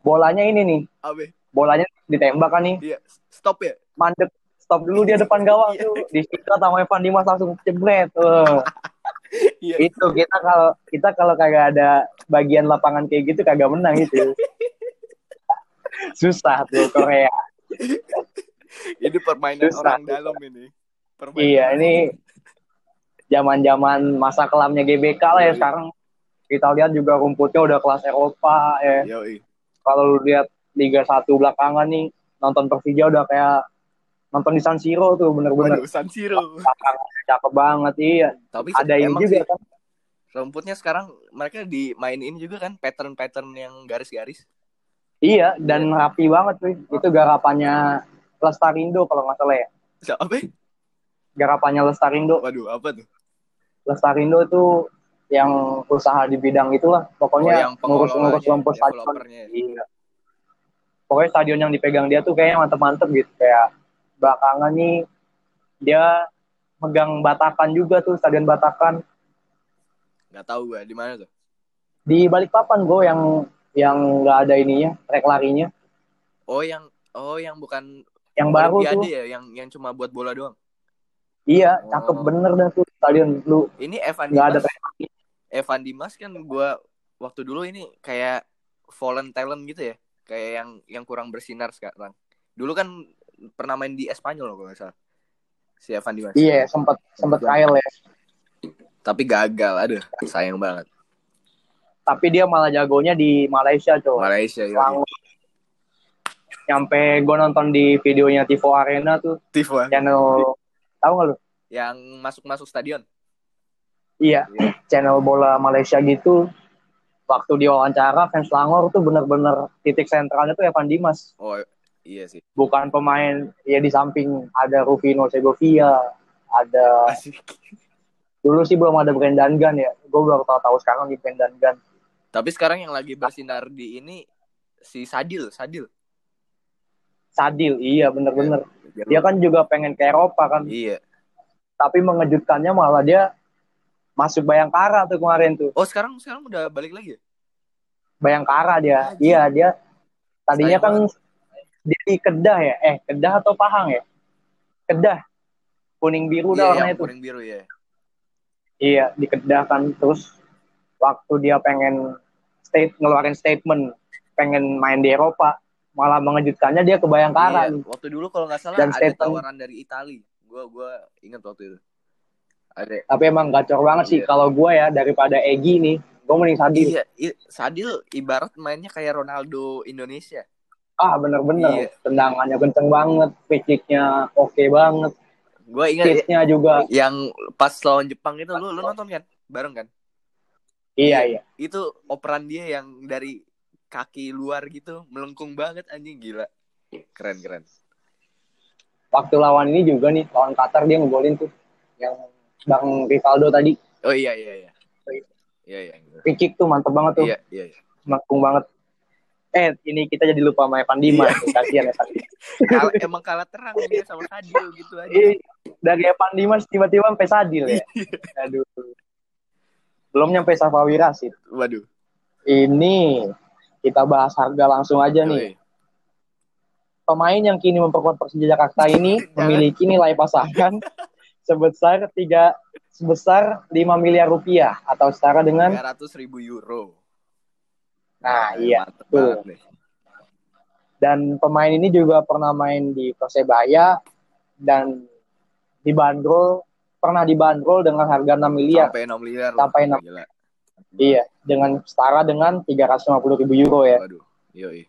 bolanya ini nih. Abe. Bolanya ditembak kan nih. Iya, stop ya. Mandek stop dulu dia depan gawang tuh. Disikat sama Evan Dimas langsung jebret. Uh. Iya. Itu kita kalau kita kalau kagak ada bagian lapangan kayak gitu kagak menang itu. Susah tuh Korea. ini permainan Susah. orang dalam ini. Permainan iya, ini zaman-zaman masa kelamnya GBK lah ya sekarang. Kita lihat juga rumputnya udah kelas Eropa ya. Kalau lu lihat Liga 1 belakangan nih nonton Persija udah kayak nonton di San Siro tuh bener-bener. San Siro. Cakep banget iya. Tapi ada ini juga kan. Rumputnya sekarang mereka dimainin juga kan pattern-pattern yang garis-garis. Iya dan rapi banget tuh. Itu garapannya Lestarindo kalau nggak salah ya. Siapa? Garapannya Lestarindo. Waduh, apa tuh? Lestarindo itu yang usaha di bidang itulah. Pokoknya oh, ngurus-ngurus lampu stadion. Iya. Pokoknya stadion yang dipegang dia tuh kayaknya mantep-mantep gitu. Kayak belakangan nih dia megang Batakan juga tuh stadion Batakan. Gak tahu gue di mana tuh? Di Balikpapan gue yang yang nggak ada ininya trek larinya. Oh yang oh yang bukan yang baru tuh ya yang yang cuma buat bola doang. Iya, oh. cakep bener dah tuh stadion lu. Ini Evan Dimas. ada Evan Dimas kan gue waktu dulu ini kayak fallen talent gitu ya, kayak yang yang kurang bersinar sekarang. Dulu kan pernah main di Espanyol kalau nggak salah. Si Evan Dimas. Iya, sempat sempat trial ya. Tapi gagal, aduh, sayang banget. Tapi dia malah jagonya di Malaysia, tuh. Malaysia, ya. Nyampe gue nonton di videonya Tivo Arena tuh. Tivo. Channel tahu nggak lu? Yang masuk-masuk stadion. Iya, yeah. channel bola Malaysia gitu. Waktu diwawancara fans Langor tuh bener-bener titik sentralnya tuh Evan Dimas. Oh, Iya sih. Bukan pemain ya di samping ada Rufino Segovia, ada Asik. Dulu sih belum ada Brendan Gun ya. Gue baru tahu-tahu sekarang di Brendan Gun. Tapi sekarang yang lagi bersinar di ini si Sadil, Sadil. Sadil, iya bener-bener. Ya, dia kan juga pengen ke Eropa kan. Iya. Tapi mengejutkannya malah dia masuk Bayangkara tuh kemarin tuh. Oh sekarang sekarang udah balik lagi ya? Bayangkara dia. Aji. Iya dia. Tadinya Sayang kan banget di Kedah ya? Eh, Kedah atau Pahang ya? Kedah. Kuning biru dah iya, warnanya itu. Kuning biru ya. Iya, di Kedah kan terus waktu dia pengen state ngeluarin statement pengen main di Eropa, malah mengejutkannya dia ke Bayangkara. Iya, waktu dulu kalau nggak salah Dan ada statement, tawaran dari Italia. Gue gua ingat waktu itu. Ada. Tapi emang gacor banget iya. sih kalau gue ya daripada Egi nih, gue mending Sadil. Iya, Sadil ibarat mainnya kayak Ronaldo Indonesia ah bener-bener. Iya. tendangannya kenceng banget fisiknya oke okay banget. Gue ingat Kitnya juga. yang pas lawan Jepang itu lu lu nonton kan? Bareng kan? Iya iya. Itu operan dia yang dari kaki luar gitu melengkung banget anjing gila. Keren keren. Waktu lawan ini juga nih lawan Qatar dia ngegolin tuh yang Bang Rivaldo tadi. Oh iya iya iya. Iya. Iya free tuh mantep banget tuh. Iya iya, iya. melengkung banget eh ini kita jadi lupa sama Evan Dimas iya. kasihan Evan Dimas. Emang kalah terang dia sama Sadil gitu aja. Iya, dari Evan Dimas tiba-tiba sampai Sadil ya. Iya. aduh. Belum nyampe Safawi Rasid waduh. Ini kita bahas harga langsung aja nih. Pemain yang kini memperkuat Persija Jakarta ini memiliki nilai pasangan sebesar tiga sebesar 5 miliar rupiah atau setara dengan 300 ribu euro Nah, iya. Tuh. Dan pemain ini juga pernah main di Persebaya dan dibanderol pernah dibanderol dengan harga 6 miliar. Sampai 6 miliar. Sampai 6. Gila. Iya, dengan setara dengan 350 ribu euro ya. Waduh, iya.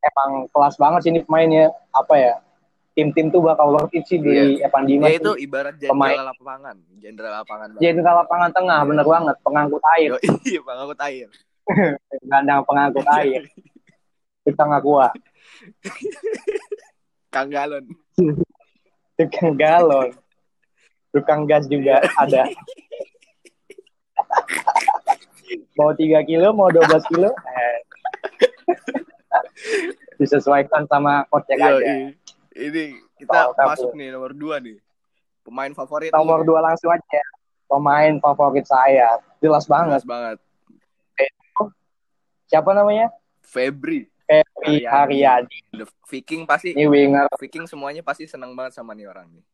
Emang kelas banget sih ini pemainnya. Apa ya? Tim-tim tuh bakal worth it sih di iya. Evan Dimas. Ya itu ibarat jenderal lapangan. Jenderal lapangan. Jenderal lapangan tengah, bener banget. Pengangkut air. iya, pengangkut air. Gandang pengangkut air. Kita nggak kuat. Kang galon. Tukang galon. Tukang gas juga ada. mau 3 kilo, mau 12 kilo. Eh. Disesuaikan sama kocek aja. Ini kita oh, masuk nih nomor 2 nih. Pemain favorit. Nomor dua langsung aja. Pemain favorit saya. Jelas banget. Jelas banget. Siapa namanya? Febri. Febri Haryadi. Viking pasti. Ini winger. Viking semuanya pasti senang banget sama nih orang nih.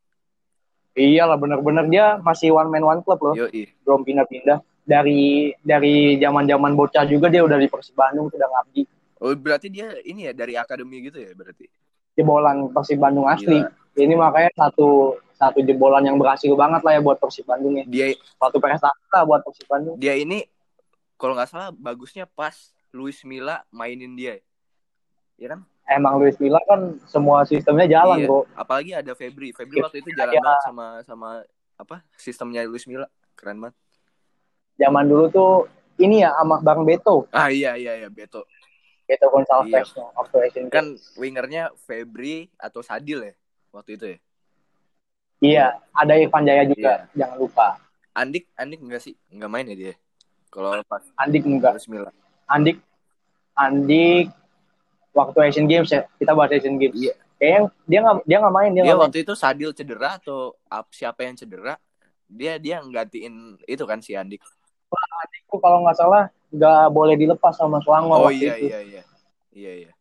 Iyalah bener-bener dia masih one man one club loh. Yoi. Belum pindah-pindah. Dari dari zaman-zaman bocah juga dia udah di Persib Bandung sudah ngabdi. Oh berarti dia ini ya dari akademi gitu ya berarti? Jebolan Persib Bandung asli. Gila. Ini makanya satu satu jebolan yang berhasil banget lah ya buat Persib Bandung ya. Dia Satu prestasi lah buat Persib Bandung. dia ini kalau nggak salah bagusnya pas Luis Milla mainin dia. Ya kan? Emang Luis Milla kan semua sistemnya jalan Iya. bro. Apalagi ada Febri. Febri waktu itu jalan Iya. banget sama sama apa sistemnya Luis Milla. Keren banget. Zaman dulu tuh ini ya sama Bang Beto. Ah iya iya iya Beto. Beto Gonçalves Iya. no, waktu Asian. Kan wingernya Febri atau Sadil ya waktu itu ya. Iya, ada Ivan Jaya juga, jangan lupa. Andik Andik enggak sih? Enggak main ya dia. Kalau pas Andik enggak. Luis Milla. Andik Andik waktu Asian Games ya, kita bahas Asian Games. Iya. Kayaknya dia nggak dia nggak main dia Dia nggak main. waktu itu Sadil cedera atau ap- siapa yang cedera? Dia dia nggantiin itu kan si Andik. Itu kalau nggak salah nggak boleh dilepas sama Selangor Oh waktu iya itu. iya iya. Iya iya.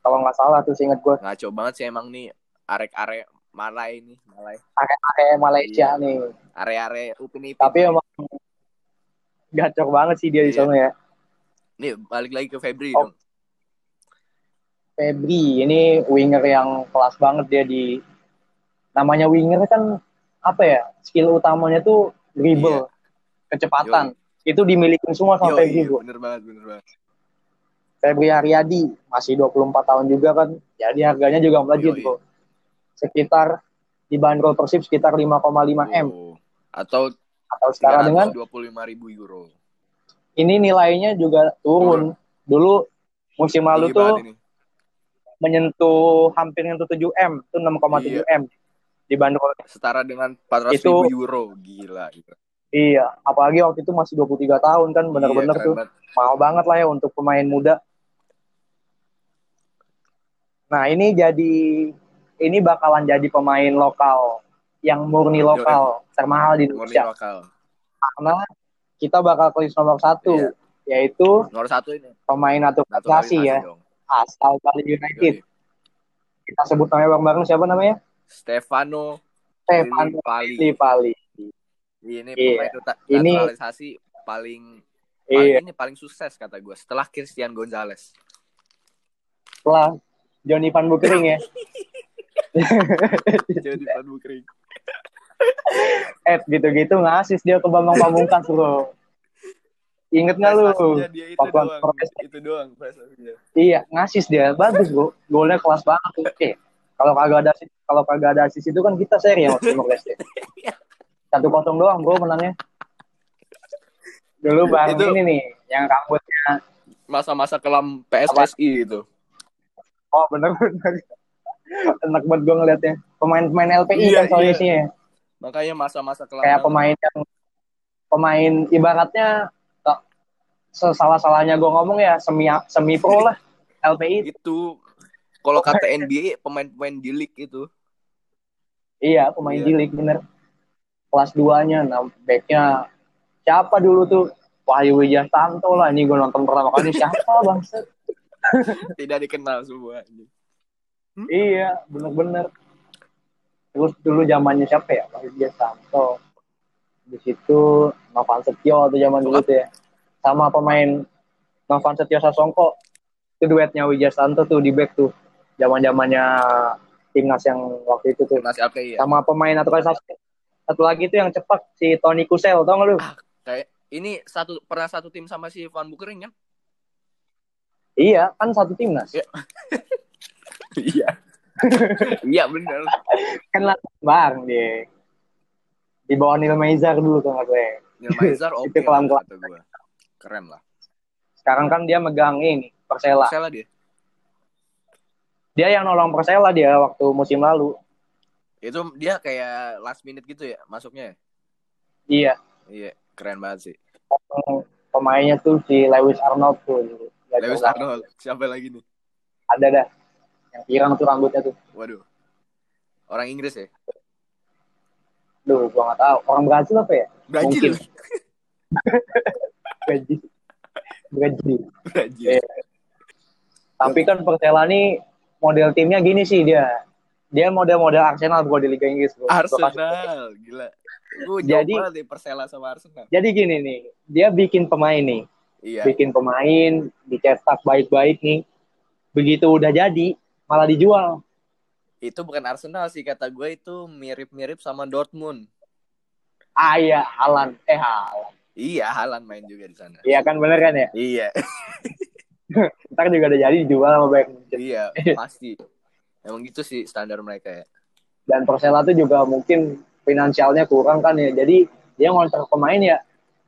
Kalau nggak salah tuh inget gue. Ngaco banget sih emang nih arek-arek Malai nih, Malai. Kayak Malaysia Iya. nih. Are-are Upin Ipin. Tapi emang gacor banget sih dia di Iya. sana ya. Nih balik lagi ke Febri Oh. dong. Febri ini winger yang kelas banget dia di namanya winger kan apa ya skill utamanya tuh dribble kecepatan itu dimiliki semua sama Yo, Febri iya, bener banget, bener banget. Febri Haryadi masih 24 tahun juga kan jadi harganya juga melejit Yo, bro sekitar dibanderol Persib sekitar 5,5 m Oh. Atau atau setara dengan 25 ribu euro. Ini nilainya juga turun dulu musim lalu tuh ini. menyentuh hampir menyentuh 7 m itu 6,7 m dibanderol Setara dengan 400 Itu- ribu euro. Gila. gila. Iya, apalagi waktu itu masih 23 tahun kan, bener-bener Iya, tuh banget. mahal banget lah ya untuk pemain muda. Nah ini jadi ini bakalan jadi pemain lokal yang murni lokal termahal di Murni Indonesia lokal. karena kita bakal tulis nomor satu Iya. yaitu Nomor satu ini. pemain naturalisasi ya dong. asal Bali United. Yoi. Kita sebut namanya bareng-bareng siapa namanya? Stefano Stefano Pali. Lillipali. Ini Iya. pemain Ini- naturalisasi paling paling Iya, ini paling sukses kata gue setelah Christian Gonzalez. setelah Johnny Van Bukering ya. Jadi Van Bukering. Eh gitu-gitu ngasis dia ke Bambang Pamungkas bro. Ingat nggak lu? Dia itu Pakuan doang. Itu doang prestasinya. Iya ngasis dia bagus bro. Golnya kelas banget. Oke. Kalau kagak ada kalau kagak ada asis itu kan kita seri ya waktu Timor Leste. Satu kosong doang bro menangnya. Dulu bareng Itu- ini nih yang rambutnya. Masa-masa kelam PSSI itu. Oh bener-bener. Enak banget gue ngeliatnya. Pemain-pemain LPI Iya, kan soalnya iya. sih ya. Makanya masa-masa kelam Kayak pemain yang pemain ibaratnya sesalah-salahnya gue ngomong ya semi semi pro lah LPI itu kalau kata NBA pemain-pemain di league itu Iya, pemain Iya. di league bener. Kelas 2-nya, nah backnya siapa dulu tuh? Wahyu Wijayanto lah. Ini gue nonton pertama kali siapa bangset? tidak dikenal semua. iya, bener-bener. Terus dulu zamannya siapa ya? Wahyu Wijayanto. Di situ Novan Setio tuh zaman dulu tuh ya. Sama pemain Novan Setio Sasongko. Itu duetnya Wijayanto tuh di back tuh. Zaman-zamannya timnas yang waktu itu tuh. Timnas LPI ya. Sama pemain naturalisasi. Satu lagi tuh yang cepat si Tony Kusel, tau gak lu? Kayak ini satu pernah satu tim sama si Van Bukering kan? Iya, kan satu timnas. Iya. Iya. Bener. Kan bang dia. Di bawah Neil Maizar dulu tuh gue. Neil Maizar oke Itu kelam lah kata gue. Keren lah. Sekarang kan dia megang ini Persela. Persela dia. Dia yang nolong Persela dia waktu musim lalu. Itu dia kayak last minute gitu ya masuknya. ya? Iya. Iya, keren banget sih. Pemainnya tuh si Lewis Arnold tuh. Lewis Arnold, siapa lagi nih? Ada dah. Yang pirang tuh rambutnya tuh. Waduh. Orang Inggris ya? Duh, gua nggak tahu. Orang Brazil apa ya? Brazil. Brazil. Brazil. Brazil. Iya. Tapi kan Persela nih model timnya gini sih dia. Dia model-model Arsenal bro di Liga Inggris. Gua Arsenal, gila. Gue Jadi- nih Persela sama Arsenal. Jadi gini nih, dia bikin pemain nih, Iya. bikin pemain, dicetak baik-baik nih. Begitu udah jadi, malah dijual. Itu bukan Arsenal sih kata gue itu mirip-mirip sama Dortmund. Ah iya, Halan. Eh Halan. Iya, Halan main juga di sana. Iya kan bener kan ya? Iya, Ntar juga udah jadi dijual sama Bayern Munchen. iya, pasti. Emang gitu sih standar mereka ya. Dan Persela tuh juga mungkin finansialnya kurang kan ya. Jadi dia ngontrak pemain ya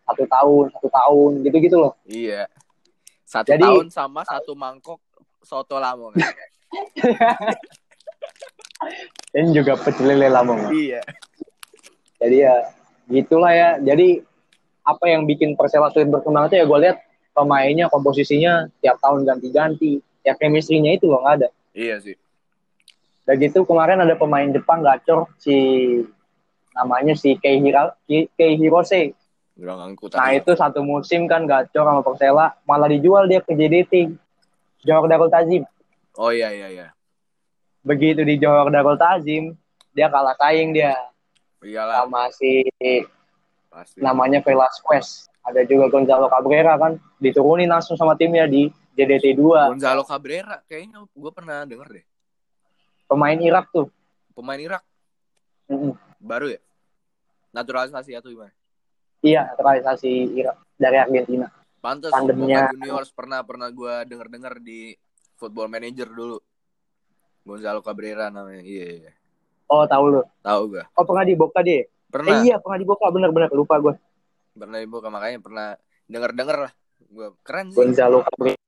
satu tahun, satu tahun, gitu-gitu loh. Iya. Satu Jadi- tahun sama satu mangkok soto Lamongan. Dan juga pecel lele Lamongan. iya. Jadi ya gitulah ya. Jadi apa yang bikin Persela sulit berkembang itu ya gue lihat pemainnya komposisinya tiap tahun ganti-ganti. Ya chemistry-nya itu loh nggak ada. Iya sih. Dan gitu kemarin ada pemain Jepang gacor si namanya si Kei, Hira, Kei Hirose. Nah itu satu musim kan gacor sama Persela, malah dijual dia ke JDT. Johor Darul Tazim. Oh iya iya iya. Begitu di Johor Darul Tazim, dia kalah saing dia Iyalah sama si pasti. namanya Velasquez. Ada juga Gonzalo Cabrera kan, diturunin langsung sama timnya di JDT 2. Gonzalo Cabrera kayaknya gue pernah denger deh. Pemain Irak tuh. Pemain Irak Mm-mm. baru ya? Naturalisasi atau gimana? Iya, naturalisasi Irak dari Argentina. Pantes Boca Juniors pernah pernah gue denger denger di Football Manager dulu. Gonzalo Cabrera namanya. Iya iya. Oh, tahu lu. Tahu gue. Oh, pernah di Boca dia? Pernah. Eh, iya, pernah di Boca. Bener-bener lupa gue. Pernah di Boca makanya pernah denger denger lah. Gue keren sih. Gonzalo Cabrera.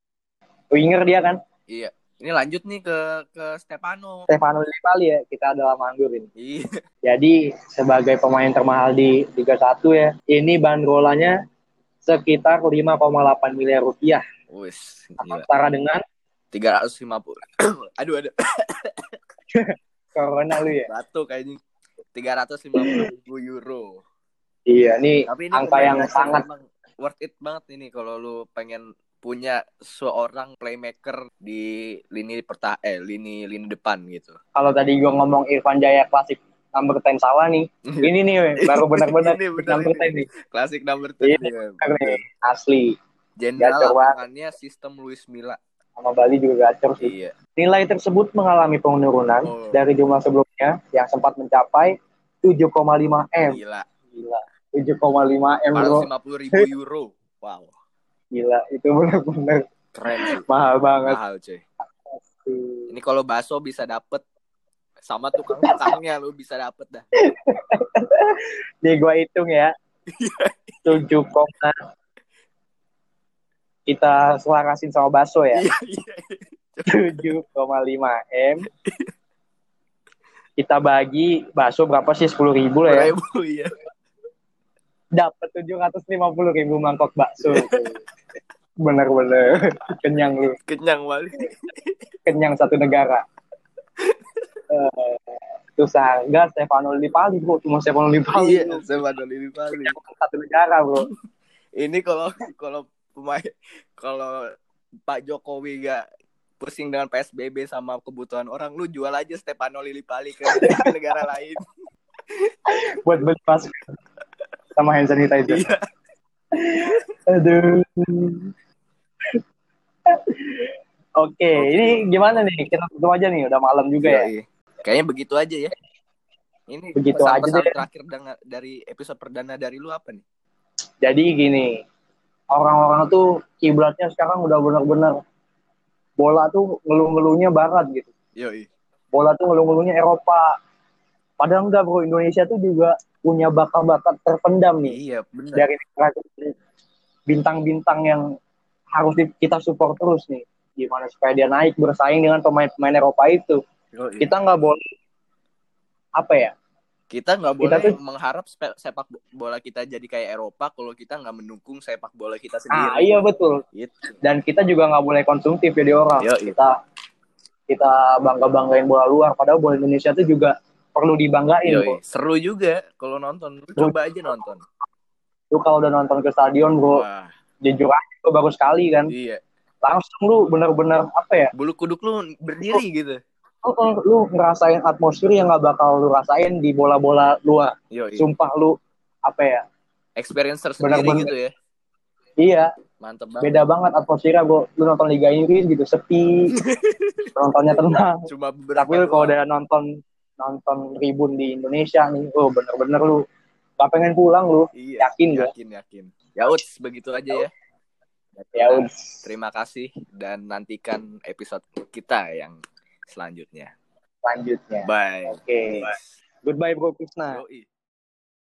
Winger dia kan. Iya. Ini lanjut nih ke ke Stefano. Stefano Lillipali ya. Kita adalah manggur ini. Iya. Jadi sebagai pemain termahal di Liga 1 ya, ini bandrolannya sekitar 5,8 miliar rupiah. Wis, gila. Setara dengan 350. aduh aduh. corona lu ya. Batuk kayaknya. 350 ribu euro. Iya, nih Tapi ini angka yang sangat worth it banget ini kalau lu pengen punya seorang playmaker di lini perta eh lini lini depan gitu. kalau tadi gua ngomong Irfan Jaya klasik number 10 sawah nih. Ini nih weh, baru benar-benar Ini number ini. 10 nih. Klasik number Iya, 10 ya. Asli. Jenderal lapangannya sistem Luis Milla. Sama Bali juga gacor sih. Iya. Nilai tersebut mengalami penurunan Oh. dari jumlah sebelumnya yang sempat mencapai 7,5 M. Gila. Gila. 7,5 M bro. 450 ribu euro. Wow. Gila, itu benar-benar Keren sih. mahal banget. Mahal cuy. Ini kalau bakso bisa dapet sama tukang tukangnya lu bisa dapet dah. Nih gua hitung ya. 7, kita selarasin sama bakso ya. Iya iya. 7,5 M. Kita bagi bakso berapa sih? 10 ribu lah ya. Ribu iya. Dapat 750 ribu mangkok bakso. Bener-bener kenyang lu. Kenyang banget. Kenyang satu negara. Eh, Terus harga Stefano Lillipali bro. Cuma Stefano Lillipali. Iya, sama Doli Pali. Kenyang satu negara bro. Ini kalau kalau pemain kalau Pak Jokowi gak pusing dengan PSBB sama kebutuhan orang, lu jual aja Stefano Lillipali ke negara lain. Buat beli masker. Sama hand sanitizer. Iya. Aduh. Oke, ini gimana nih? Kita tutup aja nih, udah malam juga ya. Kayaknya begitu aja ya. Ini Begitu aja pesan-pesan deh. terakhir dari episode perdana dari lu apa nih? Jadi gini, orang-orang tuh kiblatnya sekarang udah bener-bener bola tuh ngeluh-ngeluhnya barat gitu. Yoi. Bola tuh ngeluh-ngeluhnya Eropa. Padahal enggak bro, Indonesia tuh juga punya bakat-bakat terpendam nih Iya, benar. dari bintang-bintang yang harus kita support terus nih. Gimana supaya dia naik bersaing dengan pemain-pemain Eropa itu. Yoi. Kita nggak boleh apa ya? Kita nggak Kita boleh tuh- mengharap sepak bola kita jadi kayak Eropa kalau kita nggak mendukung sepak bola kita sendiri. Ah iya betul. Gitu. Dan kita juga nggak boleh konsumtif jadi orang. Yoi. Kita kita bangga banggain bola luar. Padahal bola Indonesia tuh juga perlu dibanggain bro. seru juga kalau nonton. Lu coba aja nonton. Lu kalau udah nonton ke stadion bro, Wah, jujur aja baru sekali kan. iya. Langsung lu bener-bener apa ya? Bulu kuduk lu berdiri gitu. Lu, lu ngerasain atmosfer yang gak bakal lu rasain di bola-bola luar. Yoi. Sumpah lu apa ya? Experience tersendiri Bener-bener. gitu ya. Iya, Mantep banget. beda banget atmosfernya bro. Lu nonton Liga Inggris gitu sepi, nontonnya tenang. Cuma Tapi lu kalau udah nonton nonton tribun di Indonesia nih, oh bener-bener lu gak pengen pulang lu. Iya, Yakin gua. yakin, yakin. Ya uts, begitu aja ya. Ya udah. Terima kasih dan nantikan episode kita yang selanjutnya. Selanjutnya. Bye. Oke. Goodbye Bro Krishna. Yoi.